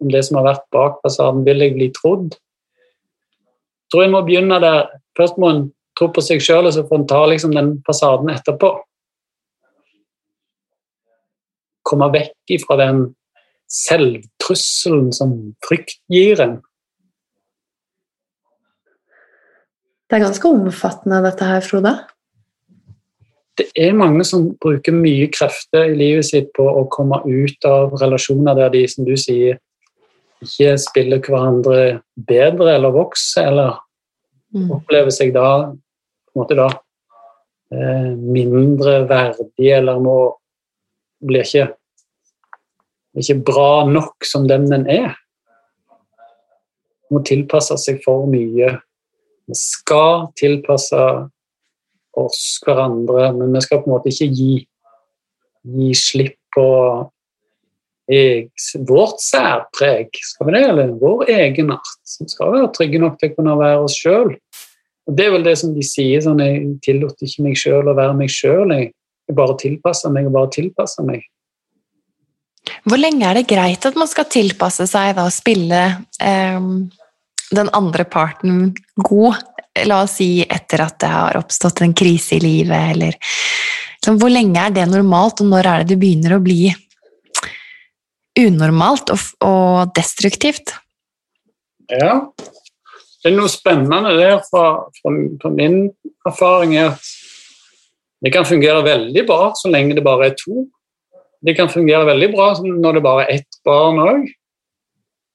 om det som har vært bak fasaden? Vil jeg bli trodd? Jeg tror jeg må begynne der. Først må en tro på seg sjøl, og så får en ta liksom den fasaden etterpå. Komme vekk ifra den selvtrusselen som frykt gir en. Det er ganske omfattende, dette her, Frode. det er mange som bruker mye krefter i livet sitt på å komme ut av relasjoner der de, som du sier, ikke spiller hverandre bedre eller vokser, eller Mm. opplever seg da på en måte da eh, mindre verdig, eller må blir ikke, ikke bra nok som den den er. Må tilpasse seg for mye. Vi skal tilpasse oss hverandre, men vi skal på en måte ikke gi, gi slipp på jeg, vårt særpreg. Skal vi det, eller vår egenart? Vi skal være trygge nok til å kunne være oss sjøl. Det er vel det som de sier, sånn jeg tillot ikke meg sjøl å være meg sjøl. Jeg bare tilpasser meg og bare tilpasser meg. Hvor lenge er det greit at man skal tilpasse seg da, og spille ehm, den andre parten god? La oss si etter at det har oppstått en krise i livet, eller liksom, Hvor lenge er det normalt, og når er det det begynner å bli unormalt og, og destruktivt? Ja. Det er noe spennende der fra, fra, fra min erfaring er at det kan fungere veldig bra så lenge det bare er to. Det kan fungere veldig bra når det bare er ett barn òg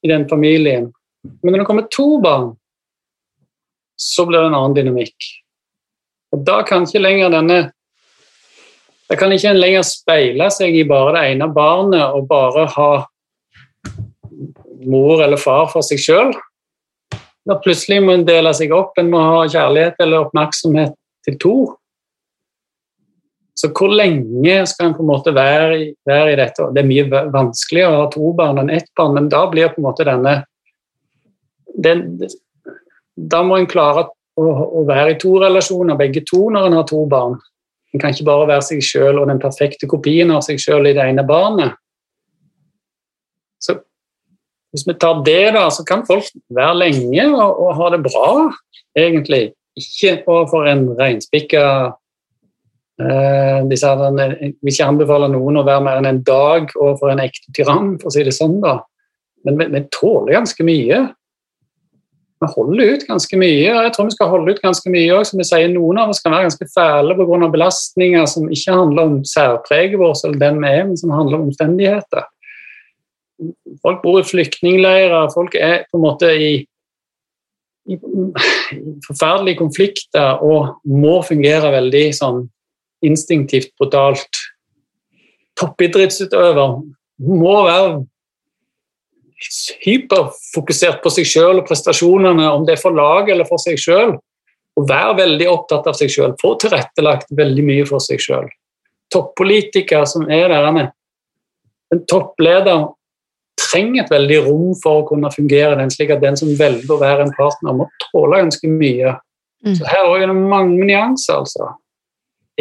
i den familien. Men når det kommer to barn, så blir det en annen dynamikk. Og da kan ikke lenger denne Da kan ikke en lenger speile seg i bare det ene barnet og bare ha mor eller far for seg sjøl. Plutselig må en dele seg opp, en må ha kjærlighet eller oppmerksomhet til to. Så hvor lenge skal en på en måte være være i dette? Det er mye vanskeligere å ha to barn enn ett barn, men da blir på en måte denne den, Da må en klare å, å være i to relasjoner, begge to, når en har to barn. En kan ikke bare være seg sjøl og den perfekte kopien av seg sjøl i det ene barnet. Så hvis vi tar det, da, så kan folk være lenge og, og ha det bra, egentlig. Ikke for en reinspikka eh, de Jeg anbefaler noen å være mer enn en dag overfor en ekte tyrann, for å si det sånn. da. Men vi, tåler ganske mye. Vi holder ut ganske mye, og jeg tror vi skal holde ut ganske mye òg. Som vi sier, noen av oss kan være ganske fæle pga. belastninger som ikke handler om særpreget vårt, eller den vi er, men som handler om omstendigheter. Folk bor i flyktningleirer, folk er på en måte i, i forferdelige konflikter og må fungere veldig sånn instinktivt brutalt. Toppidrettsutøver må være hyperfokusert på seg sjøl og prestasjonene, om det er for lag eller for seg sjøl. Og være veldig opptatt av seg sjøl, få tilrettelagt veldig mye for seg sjøl. Toppolitiker som er der En toppleder trenger et veldig rom for å kunne fungere den, slik at den som velger å være en partner, må tåle ganske mye. Mm. Så her er det mange nyanser, altså.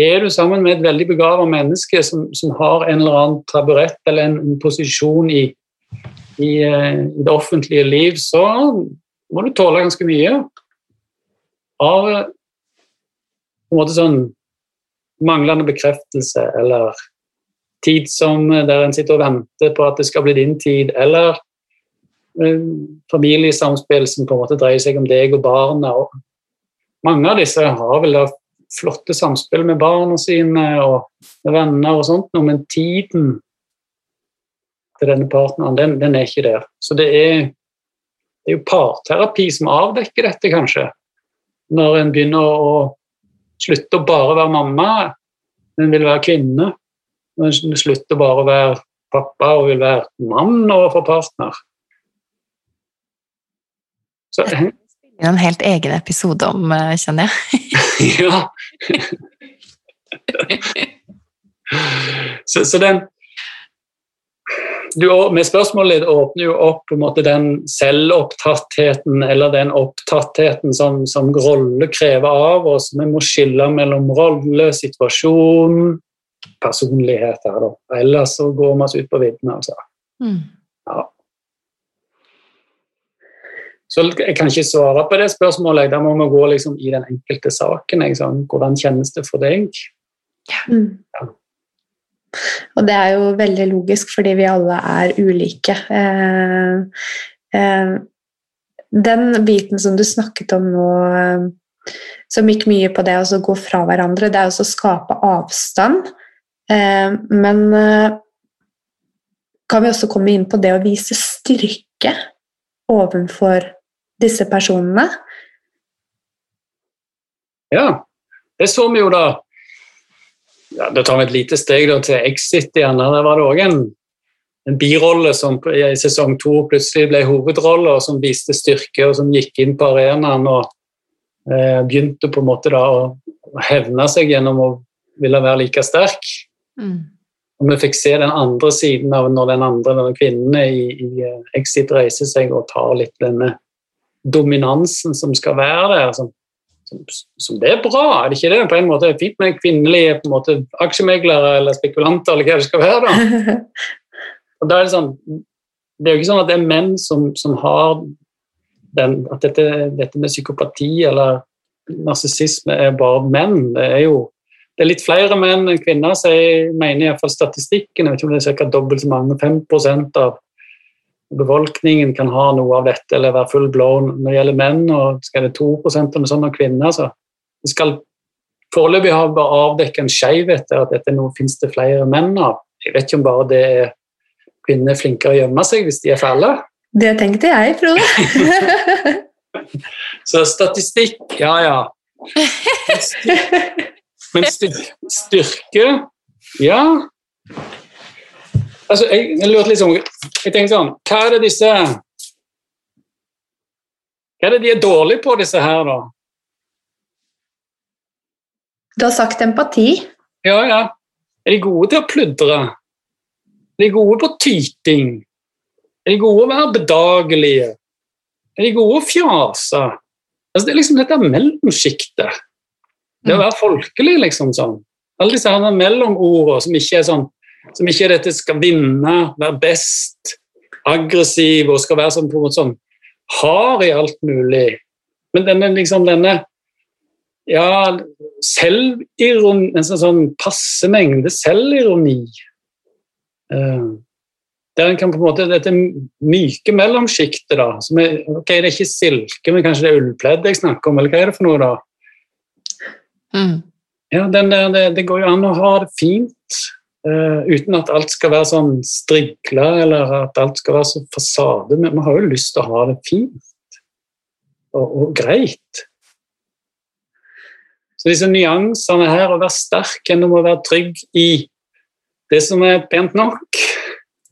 Er du sammen med et veldig begavet menneske som, som, har en eller annen taburett eller en, en posisjon i, i, uh, i, det offentlige liv, så må du tåle ganske mye. Av på en måte sånn manglende bekreftelse eller tid som der en sitter og venter på at det skal bli din tid, eller familiesamspill som på en måte dreier seg om deg og barna. Mange av disse har vel flotte samspill med barna sine og med venner og sånt, men tiden til denne partneren, den, den er ikke der. Så det er, det er jo parterapi som avdekker dette, kanskje. Når en begynner å, slutte å bare være mamma, men vil være kvinne. Når en slutter bare å være pappa og vil være mann overfor partner. Så, en helt egen episode om, kjenner jeg. ja. så, så den du, med spørsmålet ditt åpner jo opp på en måte den selvopptattheten eller den opptattheten som, som rolle krever av oss. Vi må skille mellom rolle, situasjon, personlighet her, da. Ellers så går vi oss ut på viddene, altså. Mm. Ja. Så jeg kan ikke svare på det spørsmålet. Da må vi gå liksom i den enkelte saken. Liksom. Hvordan kjennes det for deg? Mm. Ja. Og det er jo veldig logisk, fordi vi alle er ulike. Eh, eh, den biten som du snakket om nå, eh, som gikk mye på det å gå fra hverandre, det er også å skape avstand. Eh, men eh, kan vi også komme inn på det å vise styrke overfor disse personene? Ja, det så vi jo da ja, Da tar vi et lite steg da, til Exit igjen. Der var det òg en, en, birolle som i sesong to plutselig ble hovedrolle, og som viste styrke, og som gikk inn på arenaen og eh, begynte på en måte da å hevne seg gjennom å ville være like sterk. Mm. Og vi fikk se den andre siden av når den andre denne kvinnen i, i eh, Exit reiser seg og tar litt denne dominansen som skal være der. Som, som, det er bra, er det ikke det? På en måte er det fint med kvinnelige på en måte, aksjemeglere eller spekulanter, eller hva det skal være. da. Og da er Det sånn, det er jo ikke sånn at det er menn som, som har den, at dette, dette, med psykopati eller narsissisme er bare menn. Det er jo det er litt flere menn enn kvinner, så jeg mener iallfall statistikken. Jeg vet ikke om det er ca. dobbelt så mange. 5% av befolkningen kan ha noe av dette eller være full blown. Når det gjelder menn, og skal det 2 eller sånn av kvinner, så vi skal foreløpig ha bare avdekket en skjevhet at dette nå finnes det flere menn av. Jeg vet ikke om bare det er kvinner flinkere å gjemme seg hvis de er fæle. Det tenkte jeg, Frode. så statistikk, ja ja. Men styrke Ja, Altså, jeg, jeg sånn Jeg tenkte sånn Hva er det disse Hva er det de er dårlige på, disse her, da? Du har sagt empati. Ja, ja. Er de gode til å pludre? Er de gode på tyting? Er de gode å være bedagelige? Er de gode å fjase? Altså, det er liksom dette mellomsjiktet. Det å mm. være folkelig, liksom sånn. Alle disse mellomordene som ikke er sånn som ikke er dette skal vinne, være best, aggressiv og skal være sånn, på en måte sånn hard i alt mulig. Men denne liksom denne ja, selvironi En sånn, sånn passe mengde selvironi. Uh, der en kan på en måte Dette myke mellomsjiktet, da som er, ok, Det er ikke silke, men kanskje det er ullpledd jeg snakker om, eller hva er det for noe, da? Mm. Ja, den der, det, det går jo an å ha det fint Uh, uten at alt skal være sånn strigla eller at alt skal være så fasade. Men vi har jo lyst til å ha det fint og, og greit. Så disse nyansene her, å være sterk gjennom å være trygg i det som er pent nok,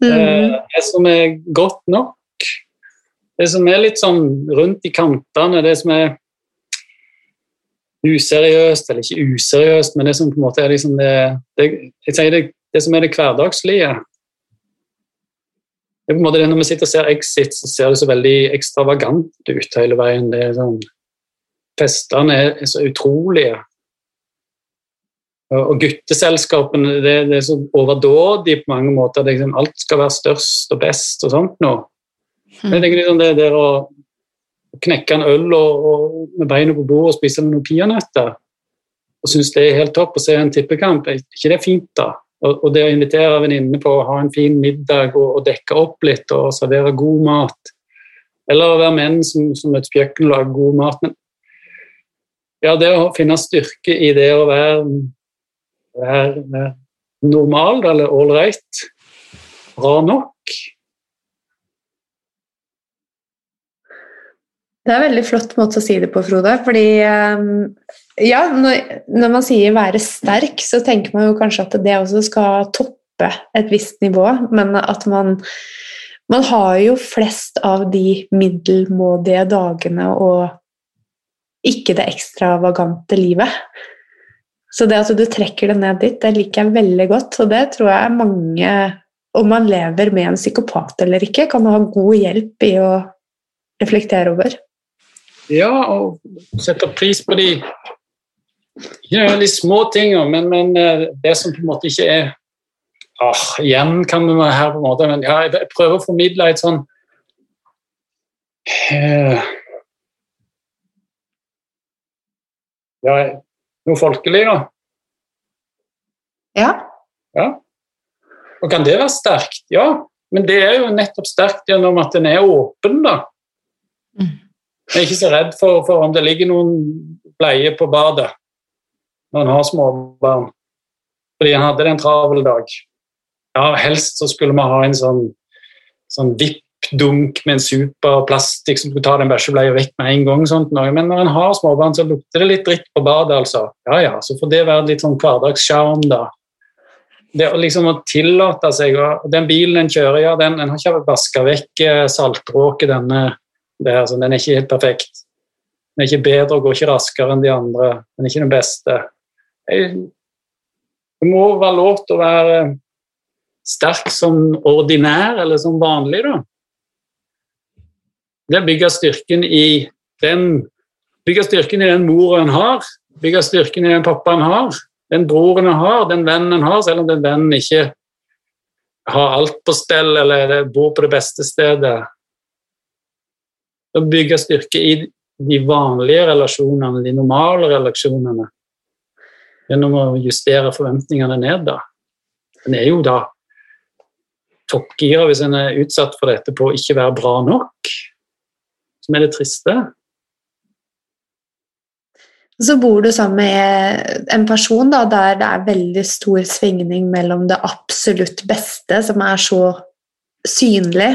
mm. uh, det som er godt nok, det som er litt sånn rundt i kantene, det som er useriøst, eller ikke useriøst, men det som på en måte er liksom det, det Jeg sier det det som er det hverdagslige. Det er på en måte det Når vi sitter og ser Exit, så ser det så veldig ekstravagant ut hele veien. Det er sånn, Festene er så utrolige. Og gutteselskapene det, det er så overdådig på mange måter. Det, liksom, alt skal være størst og best og sånt nå. Men jeg tenker liksom det der å knekke en øl og, og med beina på bordet og spise noen peanøtter og synes det er helt topp å se en tippekamp, er ikke det fint, da? Og, det å invitere venninnene på å ha en fin middag og, og, dekke opp litt og servere god mat. Eller å være menn som, som et kjøkken og lager god mat. Men ja, det å finne styrke i det å være, være, være normal eller ålreit, bra nok Det er en veldig flott måte å si det på, Frode. Fordi ehm, ja, når, når, man sier 'være sterk', så tenker man jo kanskje at det også skal toppe et visst nivå, men at man man har jo flest av de middelmådige dagene og ikke det ekstravagante livet. Så det at du trekker det ned dit, det liker jeg veldig godt. Og det tror jeg mange, om man lever med en psykopat eller ikke, kan ha god hjelp i å reflektere over. Ja, og sette pris på de, ja, de små tinga, men, men, eh, det som på en måte ikke er ah, Igjen kan vi være her, på en måte, men ja, jeg prøver å formidle et sånn eh, Ja, noe folkelig, da. Ja. ja. Og kan det være sterkt? Ja, men det er jo nettopp sterkt gjennom at den er åpen, da. Mm. Jeg er ikke så redd for, for om det ligger noen bleier på badet når en har småbarn, fordi en hadde det en travel dag. Ja, helst så skulle vi ha en sånn, sånn vippdunk med en superplastikk som skulle ta den bæsjebleia vekk med en gang. Sånt. Men når en har småbarn, så lukter det litt dritt på badet, altså. Ja ja, så får det være litt sånn hverdagssjarm, da. Det liksom å tillate seg og Den bilen en kjører, ja, den, den har ikke vaska vekk eh, saltråket, denne der, den er ikke helt perfekt. Den er ikke bedre og går ikke raskere enn de andre. Den er ikke den beste. Det må være lov til å være sterk som ordinær eller som vanlig, da det bygger styrken i den bygger styrken i den mor en har, bygger styrken i den pappaen har, den broren en har, den vennen en har, selv om den vennen ikke har alt på stell eller bor på det beste stedet. Det bygger styrke i de vanlige relasjonene, de normale relasjonene, gjennom å justere forventningene ned. da. En er jo da toppgira hvis en er utsatt for dette på å ikke være bra nok som er det triste. Så bor du sammen med en person da, der det er veldig stor svingning mellom det absolutt beste, som er så synlig,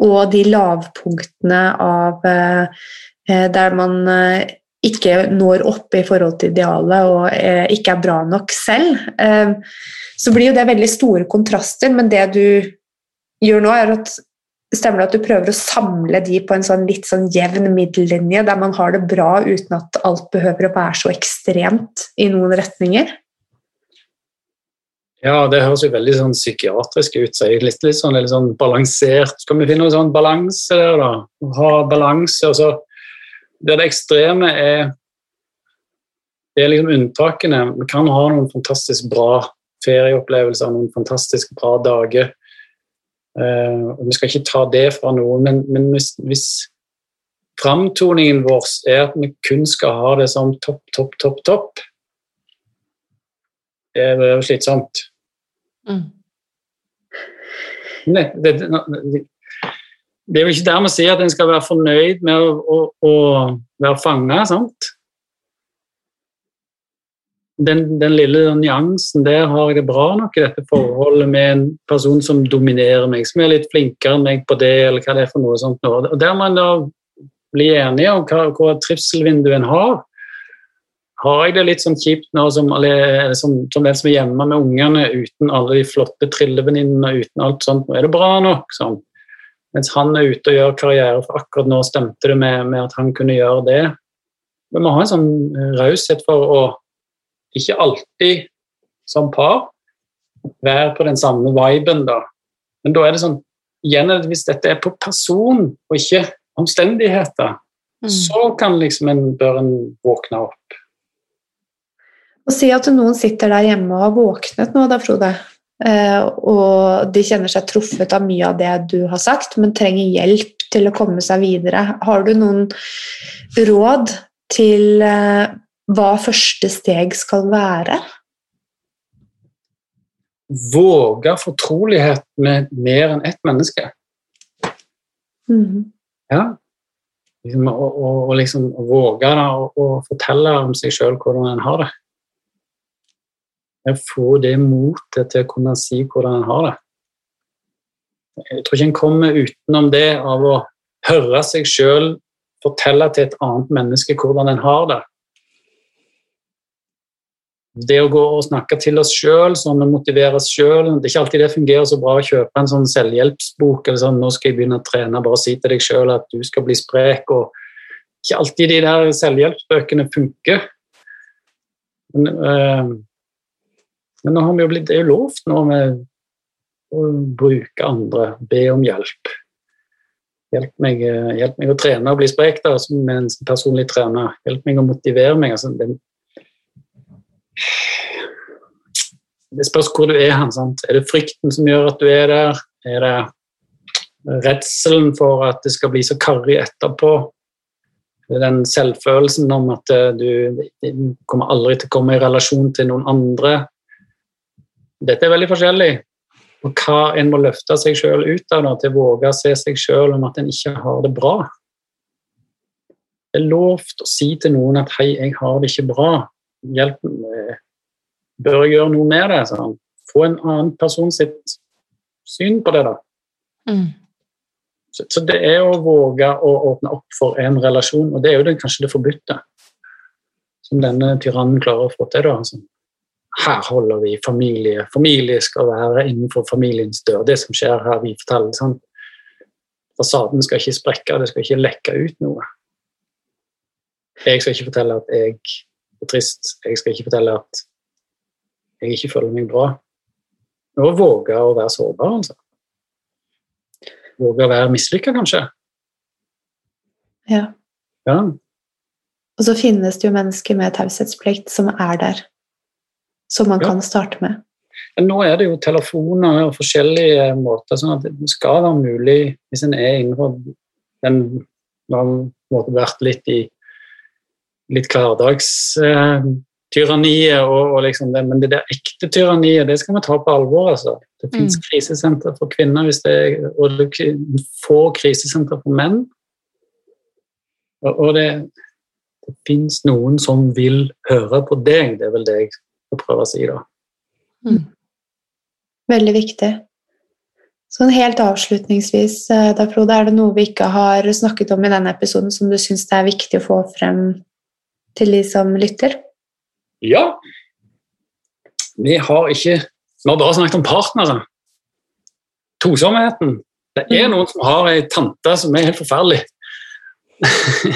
og de lavpunktene av eh, der man eh, ikke når opp i forhold til idealet og eh, ikke er bra nok selv. Så blir jo det veldig store kontraster, men det du gjør nå, er at Stemmer det at du prøver å samle de på en sånn litt sånn jevn middellinje, der man har det bra uten at alt behøver å være så ekstremt i noen retninger? Ja, det høres jo veldig sånn psykiatrisk ut. Så litt, litt, sånn, litt sånn balansert. Skal vi finne noen sånn balanse der, da? Ha balanse. og så Det det ekstreme er Det er liksom unntakene. Vi kan ha noen fantastisk bra ferieopplevelser, noen fantastisk bra dager. Uh, og Vi skal ikke ta det fra noen, men, men hvis, hvis framtoningen vår er at vi kun skal ha det som topp, topp, topp, topp, det er jo slitsomt. Mm. Det, det, det, er jo ikke dermed å si at en skal være fornøyd med å, å, å være fanga. sant? den, den, lille nyansen der har jeg det bra nok i dette forholdet med en person som dominerer meg, som er litt flinkere enn meg på det, eller hva det er for noe sånt. Nå. Og der må en da bli enige om hva, hva trivselvinduet en har. Har jeg det litt sånn kjipt nå som, eller, som, som den som er hjemme med ungene uten alle de flotte trillevenninnene, uten alt sånt, nå er det bra nok. sånn. Mens han er ute og gjør karriere, for akkurat nå stemte det med, med at han kunne gjøre det. Vi må ha en sånn raushet for å ikke alltid som par være på den samme viben, da. Men da er det sånn igjen Hvis dette er på person og ikke omstendigheter, mm. så kan liksom en, bør en våkne opp. Og Si at noen sitter der hjemme og har våknet nå, da, Frode. Eh, og de kjenner seg truffet av mye av det du har sagt, men trenger hjelp til å komme seg videre. Har du noen råd til eh, hva første steg skal være? Våge fortrolighet med mer enn ett menneske. Mm. Ja. Liksom, og, og, liksom våge å, fortelle om seg sjøl hvordan en har det. Å få det motet til å kunne si hvordan en har det. Jeg tror ikke en kommer utenom det av å høre seg sjøl fortelle til et annet menneske hvordan en har det det å gå og snakke til oss sjøl, sånn å motivere oss sjøl Det er ikke alltid det fungerer så bra å kjøpe en sånn selvhjelpsbok eller sånn 'Nå skal jeg begynne å trene', bare si til deg sjøl at du skal bli sprek. og Ikke alltid de der selvhjelpsbøkene funker. Men, øh, men nå har vi jo blitt, det er jo lovt nå med å bruke andre, be om hjelp. Hjelp meg, øh, hjelp meg å trene og bli sprek da, som en personlig trener. Hjelp meg å motivere meg. Altså, det, det spørs hvor du er hen. Er det frykten som gjør at du er der? Er det redselen for at det skal bli så karrig etterpå? Den selvfølelsen om at eh, du, du kommer aldri til å komme i relasjon til noen andre. Dette er veldig forskjellig. Og hva en må løfte seg sjøl ut av da, til å våge å se seg sjøl om at en ikke har det bra. Det er lovt å si til noen at 'hei, jeg har det ikke bra'. Hjelp. Bør jeg gjøre noe med det? Sånn. Få en annen person sitt syn på det, da. Mm. Så, så, det er å våge å åpne opp for en relasjon, og det er jo det, kanskje det forbudte som denne tyrannen klarer å få til. da, altså. Her holder vi familie. Familie skal være innenfor familiens dør. Det som skjer her, vi forteller. sånn. Fasaden skal ikke sprekke, det skal ikke lekke ut noe. Jeg skal ikke fortelle at jeg er trist. Jeg skal ikke fortelle at jeg ikke føler meg bra. Å våge å være sårbar, altså våge å være mislykka, kanskje. Ja. ja. Og så finnes det jo mennesker med taushetsplikt som er der, som man kan starte med. Nå er det jo telefoner og forskjellige måter, sånn at det skal være mulig, hvis en er innenfor den har vært litt i litt hverdagstyranniet, eh, og, og liksom det, men det der ekte tyranniet det skal vi ta på alvor. altså. Det mm. fins krisesenter for kvinner, det og det få krisesenter for menn. Og, og det, det fins noen som vil høre på deg, det er vel det jeg skal prøve å si. da. Mm. Veldig viktig. Sånn helt avslutningsvis, eh, da, Frode, er det noe vi ikke har snakket om i denne episoden som du syns det er viktig å få frem til de som lytter? Ja. Vi har ikke Vi har bare snakket om partnere. Tosomheten. Det er mm. noen som har ei tante som er helt forferdelig.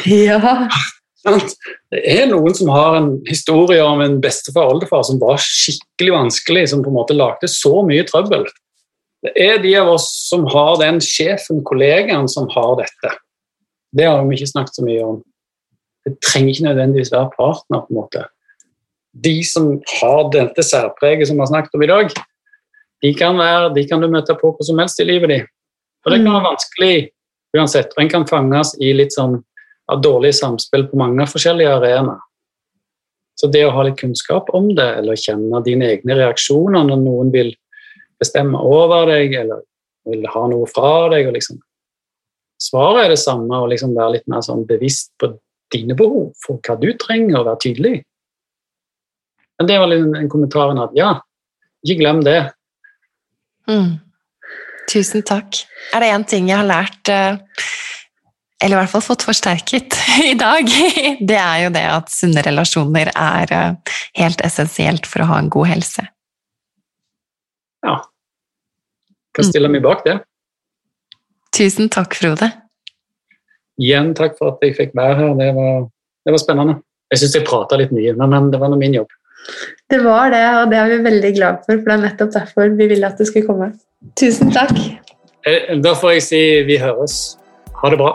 ja. Det er noen som har en historie om en bestefar og oldefar som var skikkelig vanskelig, som på en måte lagde så mye trøbbel. Det er de av oss som har den sjefen, kollegaen, som har dette. Det har vi ikke snakket så mye om. Det trenger ikke nødvendigvis være partner. på en måte de som har dette særpreget som vi har snakket om i dag, de kan, være, de kan du møte på hvor som helst i livet ditt. Og det kan være vanskelig uansett. Og en kan fanges i litt sånn av dårlig samspill på mange forskjellige arenaer. Så det å ha litt kunnskap om det, eller kjenne dine egne reaksjoner når noen vil bestemme over deg, eller vil ha noe fra deg liksom Svaret er det samme, å liksom være litt mer sånn bevisst på dine behov for hva du trenger, og være tydelig. Men det var liksom en kommentar at ja, ikke glem det. Mm. Tusen takk. Er det én ting jeg har lært, eh, eller i hvert fall fått forsterket i dag, det er jo det at sunne relasjoner er eh, helt essensielt for å ha en god helse. Ja. Kan stille meg bak det. Tusen takk, Frode. Igjen takk for at jeg fikk være her. Det var, det var spennende. Jeg syns jeg prata litt mye, men det var nå min jobb. Det var det, og det er vi veldig glad for, for det er nettopp derfor vi ville at du skulle komme. Tusen takk. Eh, da får jeg si vi høres. Ha det bra.